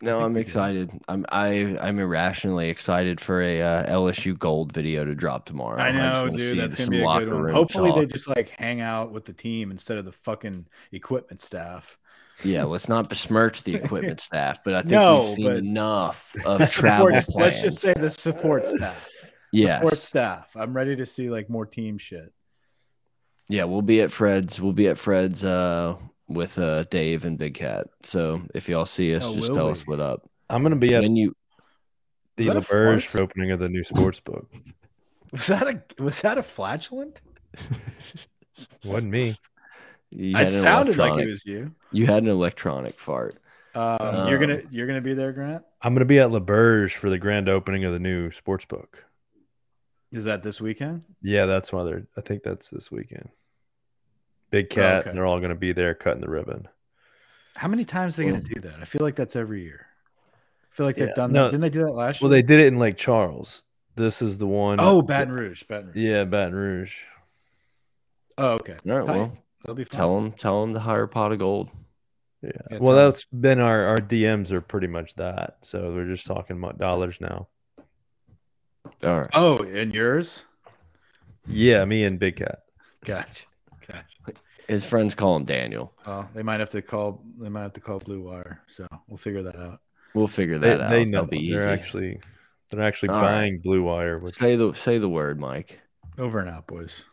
No, I'm excited. I'm I I'm irrationally excited for a uh, LSU Gold video to drop tomorrow. I know, wanna dude. That's gonna be a good one. room Hopefully, they just like hang out with the team instead of the fucking equipment staff. Yeah, let's not besmirch the equipment staff, but I think No, we've seen enough The of travel support- plans. let's just say the support staff. yes. Support staff. I'm ready to see like more team shit. Yeah, we'll be at Fred's. We'll be at Fred's uh, with uh, Dave and Big Cat. So if y'all see us, Oh, just tell we? us what up. I'm gonna be at when you the that a L'Auberge for opening of the new sports book. Was that a was that a flatulent? Wasn't me. It sounded like it was you. You had an electronic fart. Um, you're Um, gonna you're gonna be there, Grant. I'm going to be at L'Auberge for the grand opening of the new sports book. Is that this weekend? Yeah, that's why they're. I think that's this weekend. Big oh, cat, okay. and they're all going to be there cutting the ribbon. How many times are they gonna do that? I feel like that's every year. I feel like they've Yeah, done no. that. Didn't they do that last year? Well, they did it in Lake Charles. This is the one. Oh, Baton Rouge, Baton Rouge. Yeah, Baton Rouge. Oh, okay. All right, well, That'll be fun. tell them, tell them to hire a pot of gold. Yeah. Yeah, well, tell 'em. that's been our our DMs are pretty much that. So we're just talking about dollars now. All right. Oh, and yours? Yeah, me and Big Cat. Gotcha. Gotcha. His friends call him Daniel. Well, they might have to call. They might have to call BlueWire. So we'll figure that out. We'll figure They, that out. they know That'll be they're easy. actually they're actually All right. buying BlueWire, which Say the say the word, Mike. Over and out, boys.